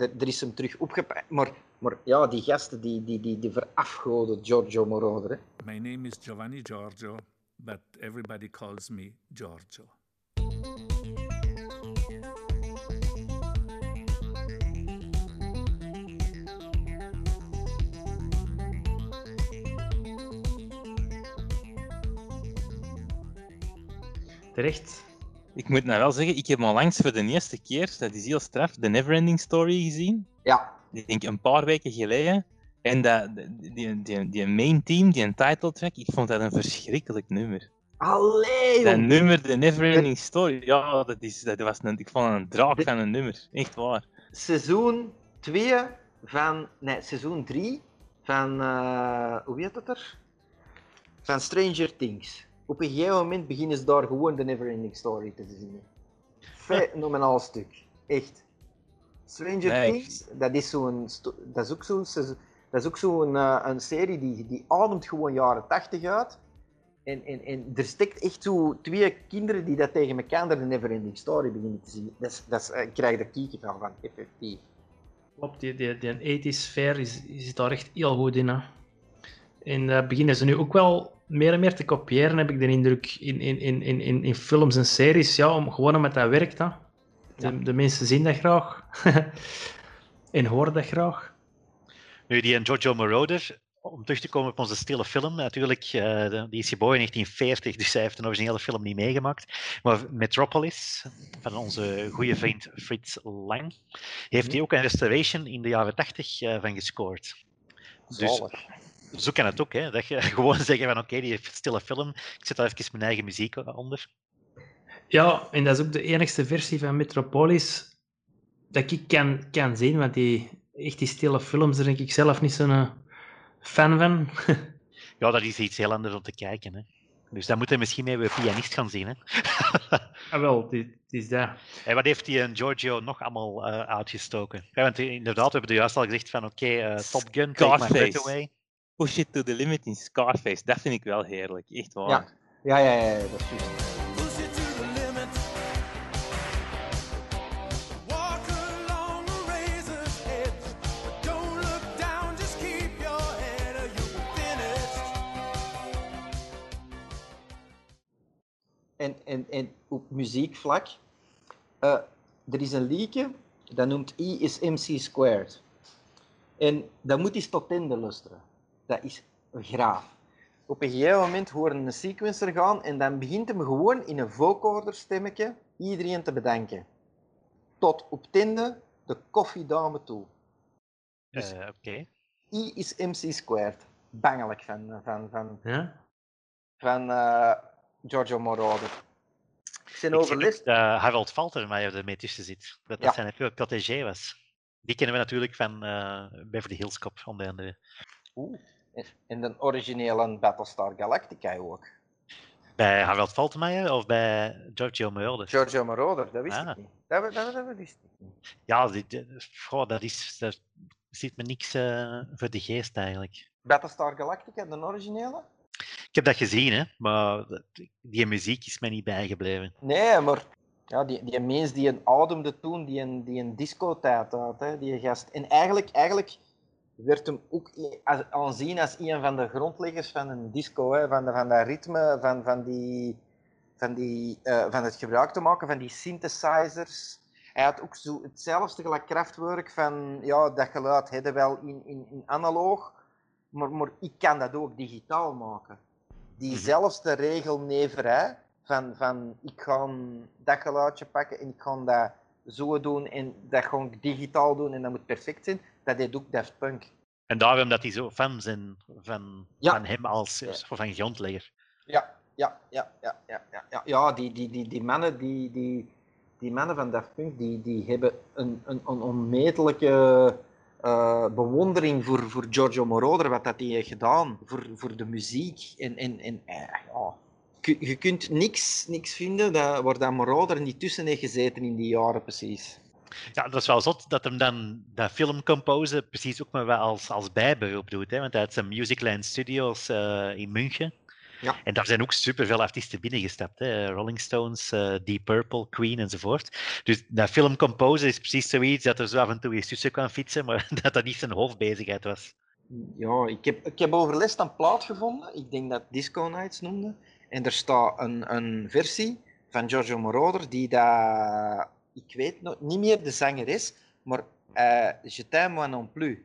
S2: er, er is hem terug opgepakt. Maar, maar ja, die gasten die, die, die, die verafgoden Giorgio Moroder. Hè?
S5: My name is Giovanni Giorgio, but everybody calls me Giorgio.
S3: Terecht.
S6: Ik moet nou wel zeggen, ik heb onlangs voor de eerste keer, dat is heel straf, de Neverending Story gezien.
S2: Ja,
S6: Ik denk een paar weken geleden. En dat, die, die, die, main team, die title track, ik vond dat een verschrikkelijk nummer.
S2: allee,
S6: Dat nummer, de Neverending Story, ja, dat, is, dat was een, ik vond een draak van een nummer. Echt waar.
S2: Seizoen 2 van... Nee, seizoen 3 van... eh, hoe heet het er? Van Stranger Things. Op een gegeven moment beginnen ze daar gewoon de Neverending Story te zien. Fenomenaal stuk. Echt. Stranger
S6: Nee,
S2: Things, dat is, zo'n dat is ook zo'n dat is ook zo'n eh, een serie die, die ademt gewoon jaren 80 uit. En, en, en er steekt echt zo twee kinderen die dat tegen elkaar de Neverending Story beginnen te zien. Dat is, dat is, eh, ik krijg er kiekenvel van, effectief.
S3: Klopt, die, die, die 80s sfeer is, is zit daar echt heel goed in. Hè. En dat beginnen ze nu ook wel meer en meer te kopiëren, heb ik de indruk, in, in, in, in, in, in films en series. Ja, om, gewoon omdat dat werkt. Hè. De, de mensen zien dat graag. en horen dat graag.
S1: Nu, die en Giorgio Moroder, om terug te komen op onze stille film, natuurlijk, eh, die is geboren in 1940, dus hij heeft de originele film niet meegemaakt. Maar Metropolis, van onze goede vriend Frits Lang, heeft hij ook een restoration in de jaren 80 eh, van gescoord. Dus zo kan het ook, hè, dat je gewoon zeggen van oké, die stille film, ik zet daar even mijn eigen muziek onder.
S3: Ja, en dat is ook de enigste versie van Metropolis dat ik kan, kan zien, want die, echt die stille films, daar denk ik zelf niet zo'n eh, fan van.
S1: Ja, dat is iets heel anders om te kijken. Hè. Dus dat moeten we misschien met een pianist gaan zien. Hè?
S3: Ah, wel, het is, dat.
S1: En wat heeft die een Giorgio nog allemaal eh, uitgestoken? Ja, want inderdaad, we hebben er juist al gezegd van oké, eh, Top Gun, Take My Breath
S6: Scarface.
S1: Away.
S6: Push it to the limit in Scarface. Dat vind ik wel heerlijk. Echt waar.
S2: Ja. Ja, ja, ja, ja, dat is juist. En, en, en op muziekvlak, eh, er is een liedje, dat noemt I is MC squared. En dat moet eens tot einde luisteren. Dat is graaf. Op een gegeven moment horen een sequencer gaan en dan begint hem gewoon in een vocoder stemmetje iedereen te bedanken. Tot op het einde de koffiedame toe. Dus-
S1: Eh, oké.
S2: I is MC squared. Bangelijk van, van, van,
S3: Ja?
S2: van eh, Giorgio Moroder.
S1: Zie
S2: overlist.
S1: dat Harold Faltermeyer ermee tussen zit. Dat dat
S2: Ja.
S1: zijn protégé was. Die kennen we natuurlijk van eh, Beverly Hills Cop, onder andere.
S2: Oeh. En de originele Battlestar Galactica ook.
S1: Bij Harold Faltermeyer of bij Giorgio Moroder?
S2: Giorgio Moroder, dat wist
S1: Ah.
S2: ik niet. Dat, dat, dat, dat wist ik niet.
S1: Ja, die, die- goh, dat is... Daar zit me niks eh, voor de geest eigenlijk.
S2: Battlestar Galactica, de originele?
S1: Ik heb dat gezien, hè, maar die muziek is mij niet bijgebleven.
S2: Nee, maar ja, die, die die een ademde toen, die een, die een discotijd had, hè, die gast. En eigenlijk, eigenlijk werd hem ook aanzien als een van de grondleggers van een disco, hè, van, de, van dat ritme, van, van, die, van, die, eh, van het gebruik te maken van die synthesizers. Hij had ook zo hetzelfde gelijk krachtwerk van, ja, dat geluid hadden wel in, in, in analoog, maar, maar ik kan dat ook digitaal maken. Diezelfde regelneverij van, van ik ga dat geluidje pakken en ik ga dat zo doen en dat ga ik digitaal doen en dat moet perfect zijn, dat deed ook Daft Punk.
S1: En daarom dat die zo fan zijn van,
S2: Ja.
S1: van hem als van grondlegger.
S2: Ja, ja, ja, ja, ja, ja, ja. ja die, die, die, die mannen, die, die, die mannen van Daft Punk, die, die hebben een, een, een onmetelijke eh, bewondering voor, voor Giorgio Moroder, wat dat hij heeft gedaan, voor, voor de muziek. En, en, en eh, ja. Je, kunt niks, niks vinden dat, waar dat Moroder niet tussen heeft gezeten in die jaren precies.
S1: Ja, dat is wel zot dat hem dan dat film composen precies ook maar wel als, als bijberoep doet. Hè? Want hij had zijn Musicland Studios eh, in München.
S2: Ja.
S1: En daar zijn ook superveel artiesten binnengestapt. Hè? Rolling Stones, eh, Deep Purple, Queen enzovoort. Dus dat film composen is precies zoiets dat er zo af en toe eens tussen kan fietsen, maar dat dat niet zijn hoofdbezigheid was.
S2: Ja, ik heb, ik heb overlast een plaat gevonden. Ik denk dat Disco Nights noemde. En er staat een, een versie van Giorgio Moroder die dat... Ik weet nog niet meer de zanger is, maar eh Je t'aime moi non plus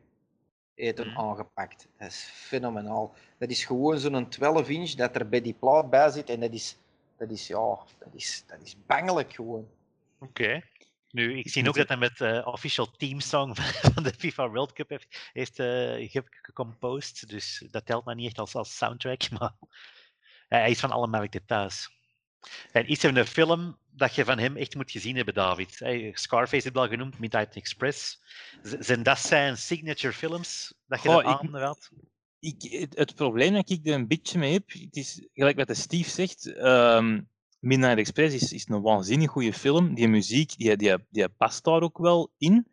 S2: hem
S1: Mhm.
S2: aangepakt. Dat is fenomenaal. Dat is gewoon zo'n 12 inch dat er bij die plaat bij zit. En dat is, dat is ja, dat is, dat is bangelijk gewoon.
S1: Oké. Nu, ik zie ook dat hij met de official team song van de FIFA World Cup heeft, heeft eh, ge- gecomposed. Dus dat telt maar niet echt als, als soundtrack, maar hij is van alle markten thuis. En iets in een film dat je van hem echt moet gezien hebben, David. Hey, Scarface heb je al genoemd, Midnight Express. Z- Zijn dat zijn signature films dat je
S6: Goh,
S1: dat
S6: ik-
S1: aanraadt?
S6: ik, het, probleem dat ik er een beetje mee heb, het is gelijk wat de Steve zegt, ehm, Midnight Express is, is een waanzinnig goede film. Die muziek, die, die, die past daar ook wel in.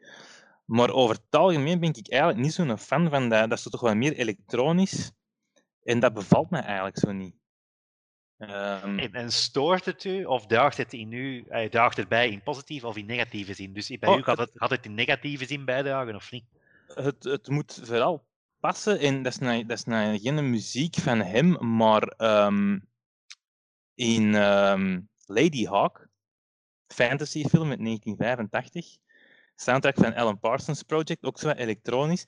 S6: Maar over het algemeen ben ik eigenlijk niet zo'n fan van dat. Dat is toch wel meer elektronisch. En dat bevalt mij eigenlijk zo niet. Ehm,
S1: En, en stoort het u, of draagt het, in u, draagt het bij in positieve of in negatieve zin? Dus bij
S6: Oh,
S1: u gaat het, gaat het in negatieve zin bijdragen of niet?
S6: het, het moet vooral passen. En dat is, nou, dat is nou geen muziek van hem, maar ehm, in ehm, Lady Hawk, fantasyfilm uit 1985, soundtrack van Alan Parsons Project, ook zo elektronisch,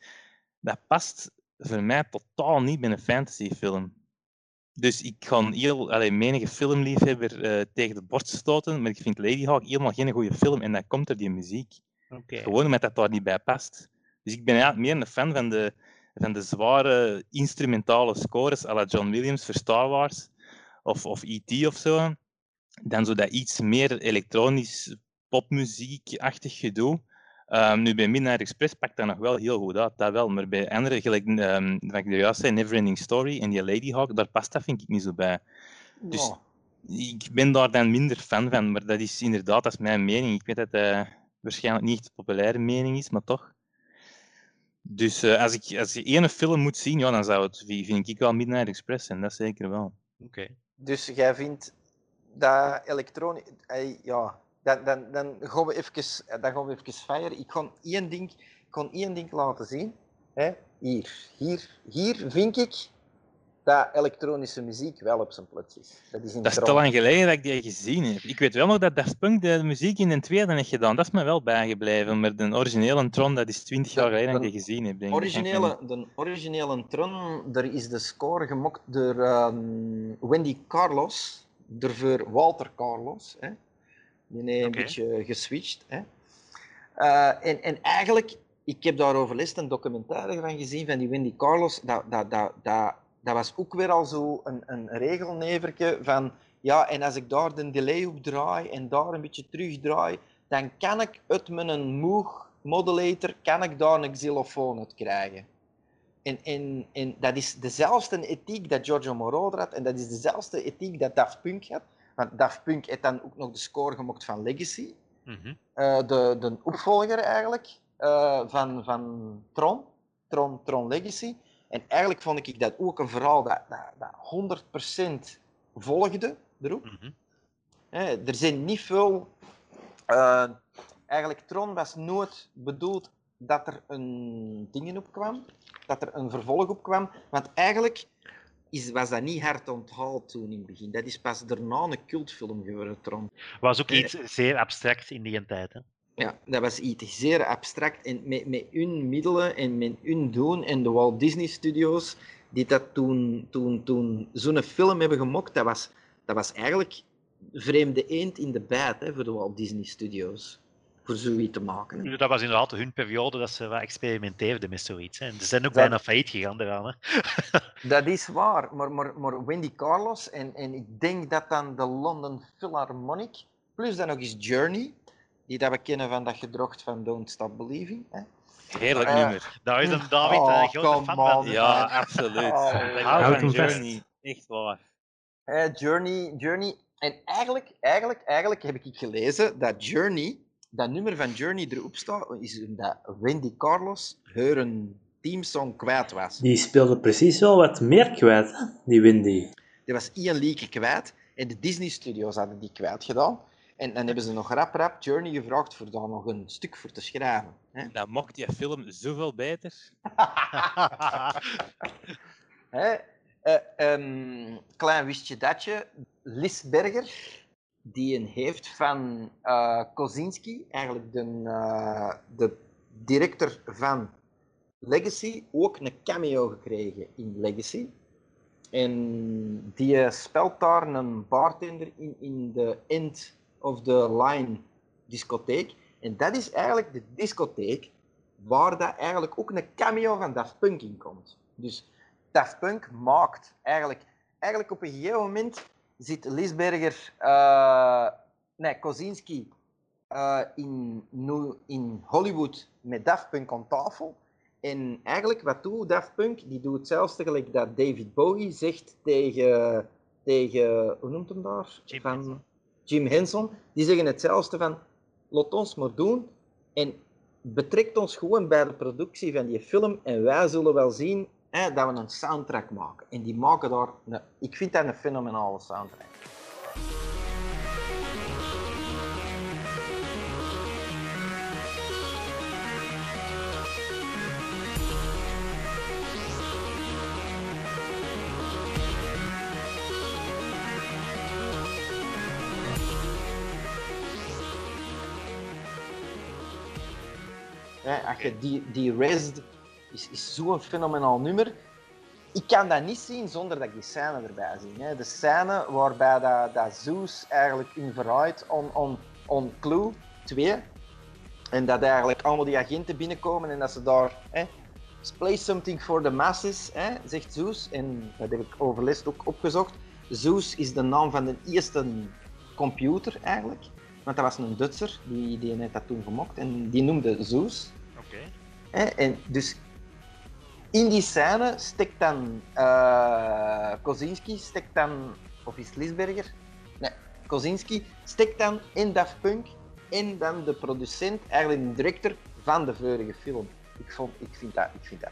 S6: dat past voor mij totaal niet bij een fantasyfilm. Dus ik ga heel, allee, menige filmliefhebber eh, tegen de borst stoten, maar ik vind Lady Hawk helemaal geen goede film en dat komt door die muziek. Gewoon omdat dat daar niet bij past. Dus ik ben eigenlijk meer een fan van de, van de zware instrumentale scores à la John Williams voor Star Wars of, of E.T. of zo, dan zo dat iets meer elektronisch popmuziek-achtig gedoe. Ehm, nu bij Midnight Express pakt dat nog wel heel goed uit, dat wel. Maar bij andere, gelijk um, wat ik er juist zei, Neverending Story en die Lady Hawk, daar past dat vind ik niet zo bij. Dus-. Ik ben daar dan minder fan van, maar dat is inderdaad, dat is mijn mening. Ik weet dat het waarschijnlijk niet de populaire mening is, maar toch. Dus eh, als, ik, als je één film moet zien, ja, dan zou het, vind ik wel Midnight Express zijn, dat zeker wel.
S1: Oké.
S2: Dus jij vindt dat elektronisch... eh, Ja, dan, dan, dan gaan we even, dan gaan we even fire. Ik ga één ding, ik ga één ding laten zien. Hè? Hier, hier, hier vind ik dat elektronische muziek wel op zijn plaats is. Dat is in
S6: Dat is te lang geleden dat ik die gezien heb. Ik weet wel nog dat Daft Punk de muziek in de tweede heeft gedaan. Dat is me wel bijgebleven. Maar de originele Tron, dat is 20 jaar
S2: De-
S6: geleden dat ik die gezien heb. Denk ik.
S2: Originele, de originele Tron, daar is de score gemokt door ehm, Wendy Carlos, door Walter Carlos. Hè. Heeft een beetje geswitcht. Hè. Eh, en, en eigenlijk, ik heb daarover les een documentaire van gezien van die Wendy Carlos. Dat, dat, dat, dat, dat was ook weer al zo een, een regelneverke van ja, en als ik daar de delay op draai en daar een beetje terugdraai, dan kan ik uit mijn Moog modulator kan ik daar een xylofoon uit krijgen. En, en, en dat is dezelfde ethiek dat Giorgio Moroder had en dat is dezelfde ethiek dat Daft Punk had. Want Daft Punk heeft dan ook nog de score gemokt van Legacy,
S1: Mhm.
S2: eh, de, de opvolger eigenlijk eh, van, van Tron, Tron, Tron Legacy. En eigenlijk vond ik dat ook een verhaal dat, dat, dat 100% volgde erop.
S1: Mhm.
S2: Er zijn niet veel. eh, eigenlijk, Tron was nooit bedoeld dat er een dingen op kwam, dat er een vervolg op kwam. Want eigenlijk is, was dat niet hard onthaald toen in het begin. Dat is pas daarna een cultfilm geworden, Tron.
S1: Was ook
S2: Eh.
S1: iets zeer abstract in die tijd. Hè?
S2: Ja, dat was iets zeer abstract. En met, met hun middelen en met hun doen en de Walt Disney Studios, die dat toen, toen, toen zo'n film hebben gemokt, dat was, dat was eigenlijk vreemde eend in de bijt hè, voor de Walt Disney Studios. Voor zoiets te maken. hè.
S1: Dat was inderdaad hun periode dat ze wat experimenteerden met zoiets. Hè. En ze zijn ook
S2: Dat-
S1: bijna failliet gegaan daaraan.
S2: Dat is waar, maar, maar, maar Wendy Carlos en, en ik denk dat dan de London Philharmonic, plus dan nog eens Journey, die dat we kennen van dat gedrocht van Don't Stop Believing. Hè.
S6: Heerlijk
S2: Eh,
S6: nummer.
S1: Daar is een David
S2: Oh,
S1: een grote fan van.
S6: Ja, absoluut.
S2: Oh,
S6: van. Journey. Echt waar.
S2: Hè, Journey, Journey. En eigenlijk, eigenlijk, eigenlijk heb ik gelezen dat Journey, dat nummer van Journey erop staat, is omdat Wendy Carlos haar teamsong kwijt was.
S7: Die speelde precies wel wat meer kwijt, die Windy.
S2: Die was één liedje kwijt en de Disney Studios hadden die kwijt gedaan. En dan hebben ze nog rap rap Journey gevraagd voor daar nog een stuk voor te schrijven. Hè.
S6: Dat mocht die film zoveel beter.
S2: Hè? Eh, ehm, klein wistje datje, Lis Berger, die een heeft van eh Kozinski, eigenlijk de, eh, de director van Legacy, ook een cameo gekregen in Legacy. En die speelt daar een bartender in, in de end of the line discotheek. En dat is eigenlijk de discotheek waar dat eigenlijk ook een cameo van Daft Punk in komt. Dus Daft Punk maakt eigenlijk, eigenlijk op een gegeven moment zit Lisberger, eh nee, Kozinski eh, in, in Hollywood met Daft Punk aan tafel. En eigenlijk wat doet Daft Punk? Die doet hetzelfde gelijk dat David Bowie zegt tegen, tegen hoe noemt hem daar?
S1: Jim
S2: van
S1: Henson.
S2: Jim Henson. Die zeggen hetzelfde van, laat ons maar doen. En betrekt ons gewoon bij de productie van die film en wij zullen wel zien hè, dat we een soundtrack maken. En die maken daar, een, ik vind dat een fenomenale soundtrack. Hè, als je die, die Raised is, is zo'n fenomenaal nummer. Ik kan dat niet zien zonder dat ik die scène erbij zie. Hè. De scène waarbij dat, dat Zeus eigenlijk in verraait on, on, on Clue 2. En dat eigenlijk allemaal die agenten binnenkomen en dat ze daar... Hè, Play something for the masses, hè, zegt Zeus. En dat heb ik overlist ook opgezocht. Zeus is de naam van de eerste computer eigenlijk. Want dat was een Duitser, die, die heeft dat toen gemokt. En die noemde Zeus.
S1: Oké.
S2: En dus in die scène stekt dan eh Kozinski stekt dan of is Lisberger? Nee, Kozinski steekt dan in Daft Punk en dan de producent, eigenlijk de director van de vorige film. Ik, vond, ik vind dat, ik vind dat,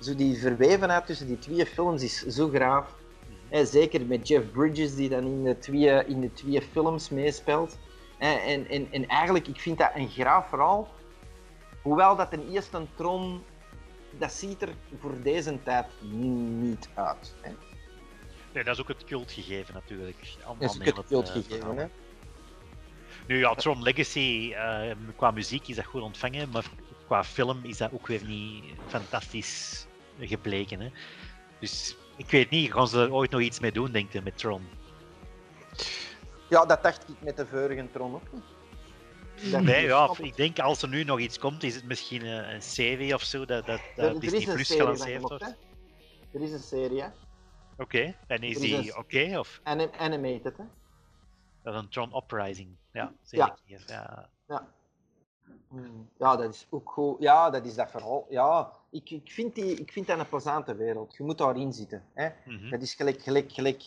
S2: zo die verwevenheid tussen die twee films is zo graaf. Zeker met Jeff Bridges die dan in de twee, in de twee films meespeelt. En, en, en eigenlijk, ik vind dat een graaf verhaal. Hoewel dat ten eerste een Tron, dat ziet er voor deze tijd niet uit. Hè.
S1: Nee, dat is ook het cultgegeven natuurlijk. Aan-
S2: Dat is ook het
S1: eh,
S2: cultgegeven.
S1: verhaal.
S2: hè.
S1: Nu ja, Tron Legacy, eh, qua muziek is dat goed ontvangen, maar qua film is dat ook weer niet fantastisch gebleken. Hè? Dus ik weet niet, gaan ze er ooit nog iets mee doen, denk je, met Tron?
S2: Ja, dat dacht ik met de vorige Tron ook niet.
S1: Nee, ja, ik denk als er nu nog iets komt, is het misschien een, serie of zo, dat, dat, dat Disney Plus gelanceerd wordt.
S2: Er is een serie, hè.
S1: Oké, en is
S2: is
S1: die
S2: een-
S1: oké? of
S2: Anim- animated, hè.
S1: dat is een Tron Uprising? Ja,
S2: Ja.
S1: zeker. Ja.
S2: Ja. Hmm, Ja, dat is ook goed. Ja, dat is dat verhaal. Ja, ik, ik, vind die, ik vind dat een plezante wereld. Je moet daarin zitten. Hè.
S1: Mhm.
S2: Dat is gelijk, gelijk, gelijk.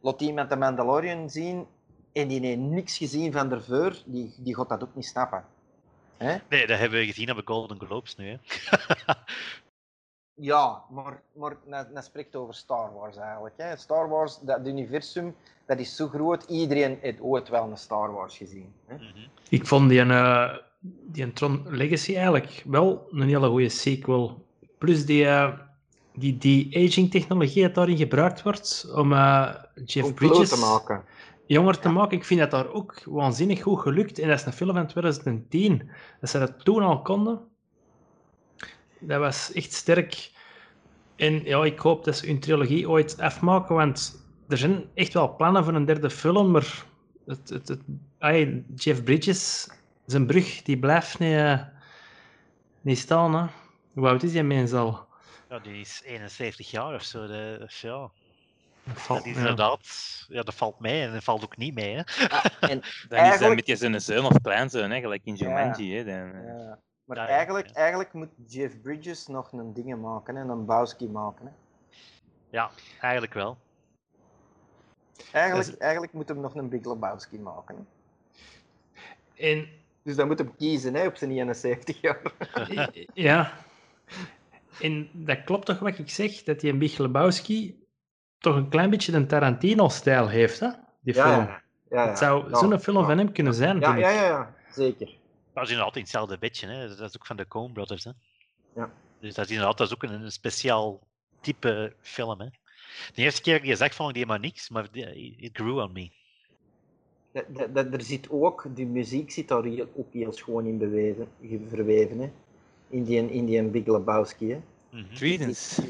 S2: Laat iemand de Mandalorian zien en die heeft niks gezien van ervoor, die, die gaat dat ook niet snappen. Hè?
S1: Nee, dat hebben we gezien op de Golden Globes nu. Hè.
S2: Ja, maar, maar dat, dat spreekt over Star Wars eigenlijk. Hè. Star Wars, dat universum, dat is zo groot. Iedereen heeft ooit wel een Star Wars gezien. Hè.
S1: Mhm.
S3: Ik vond die, eh die een Tron Legacy eigenlijk wel een hele goede sequel. Plus die, eh, die, die aging technologie dat daarin gebruikt wordt om eh, Jeff Bridges
S2: te maken.
S3: Jonger te maken. Ik vind dat daar ook waanzinnig goed gelukt. En dat is een film van 2010. Dat ze dat toen al konden. Dat was echt sterk. En ja, ik hoop dat ze hun trilogie ooit afmaken, want er zijn echt wel plannen voor een derde film, maar het, het, het, ai, Jeff Bridges, zijn brug, die blijft niet, eh, niet staan. Hè. Hoe oud is die mens al?
S1: Ja, die is 71 jaar of zo. de- dus ja,
S3: valt-
S1: dat is
S3: ja.
S1: inderdaad, ja, dat valt mee en dat valt ook niet mee. Hè.
S2: En
S6: Dan is dat met je zijn zoon of kleinzoon, hè, gelijk in Jumanji. Hè, dan, eh.
S2: Ja, maar
S1: Ja, ja,
S2: eigenlijk,
S1: ja.
S2: eigenlijk moet Jeff Bridges nog een dingen maken, hè, een Bowski maken. Hè.
S1: Ja, eigenlijk wel.
S2: Eigenlijk,
S3: Dat
S2: eigenlijk moet hem nog een Big Lebowski maken. Hè.
S3: En
S2: Dus dan moet hem kiezen hè, op zijn 71 jaar.
S3: ja. En dat klopt toch wat ik zeg, dat die Big Lebowski toch een klein beetje een Tarantino-stijl heeft, hè? Die film.
S2: ja, ja.
S3: Het zou
S2: ja,
S3: zo'n film
S2: ja.
S3: van hem kunnen zijn,
S2: Ja, ja, ja, ja, zeker.
S1: Dat is inderdaad in hetzelfde bedje. Hè. Dat is ook van de Coen Brothers. Hè.
S2: Ja.
S1: Dus dat is inderdaad dat is ook een, een speciaal type film. Hè. De eerste keer dat ik die zag, vond ik die maar niks, maar it grew on me.
S2: Dat, dat, dat- er zit ook, die muziek zit daar heel, ook heel schoon in beweven, ge- verweven. Hè. In die, in die Big Lebowski. Hè.
S1: Mhm.
S6: Credence,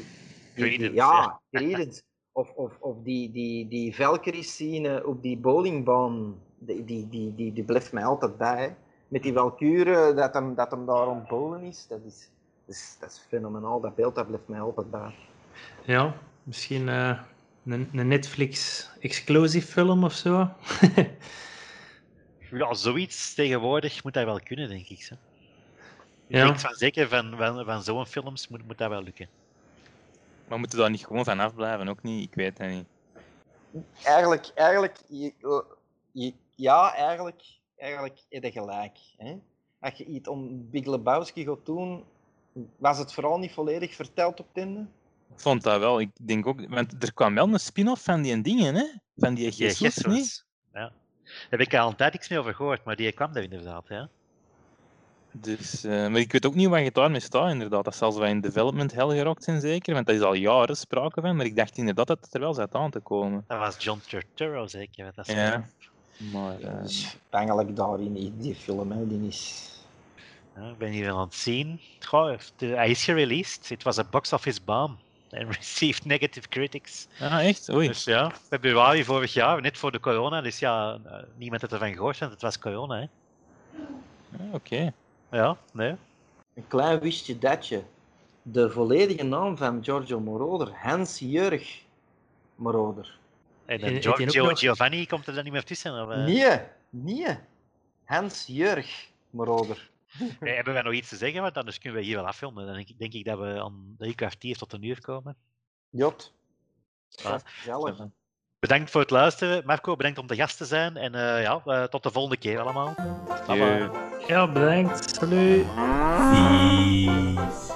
S2: ja, Credence. Of, of, of die, die, die Valkyrie-scene op die bowlingbaan, die, die, die, die, die blijft mij altijd bij. Hè. Met die Valkyrie, dat hem, dat hem daar bowlen is, dat is, dat is, dat is fenomenaal. Dat beeld dat blijft mij altijd bij.
S3: Ja, misschien eh, een, een Netflix-exclusive film of zo.
S1: Ja, zoiets tegenwoordig moet dat wel kunnen, denk ik. Ik
S3: Ja.
S1: denk van zeker van, van, van zo'n films moet, moet dat wel lukken.
S6: Maar moeten we daar niet gewoon van afblijven? Ook niet? Ik weet het niet.
S2: Eigenlijk, eigenlijk je, je- ja, eigenlijk, eigenlijk heb je gelijk. Hè? Als je iets om Big Lebowski gaat doen, was het vooral niet volledig verteld op het einde.
S6: Ik vond dat wel. Ik denk ook, want er kwam wel een spin-off van die dingen, hè? Van die Jesus, niet?
S1: Jesus. Ja. Daar heb ik al een tijd niks meer over gehoord, maar die kwam er inderdaad. Ja.
S6: Dus, eh, maar ik weet ook niet wat je daarmee staat, inderdaad. Dat zal zo wat in development hell gerokt zijn, zeker. Want daar is al jaren sprake van. Maar ik dacht inderdaad dat het er wel zat aan te komen.
S1: Dat was John Turturro zeker. Dat is
S6: Ja. Maar, eh,
S2: dus eigenlijk daarin, die, die film, hè, die is...
S1: Ja, ik ben hier aan het zien. Goh, de- hij is gereleased. Het was een box office bomb. En received negative critics.
S6: ah, echt? Oei.
S1: Dus ja, februari vorig jaar, net voor de corona. Dus ja, eh, niemand had ervan gehoord, want het was corona. Hè.
S6: Ah, Oké.
S1: Ja, nee.
S2: Een klein wistje datje. De volledige naam van Giorgio Moroder, Hans Jurg Moroder.
S1: En Giorgio
S3: nog-
S1: Giovanni komt er dan niet meer tussen? Of, eh?
S2: Nee, nee. Hans Jurg Moroder.
S1: Nee, hebben wij nog iets te zeggen? Want anders kunnen we hier wel affilmen. Dan denk ik, denk ik dat we aan drie kwartier tot een uur komen.
S2: Jot. Dat gezellig.
S1: Bedankt voor het luisteren. Marco, bedankt om de gast te zijn. En eh, ja, eh, tot de volgende keer allemaal. Bye bye.
S3: Ja, bedankt. Salut.
S7: Peace.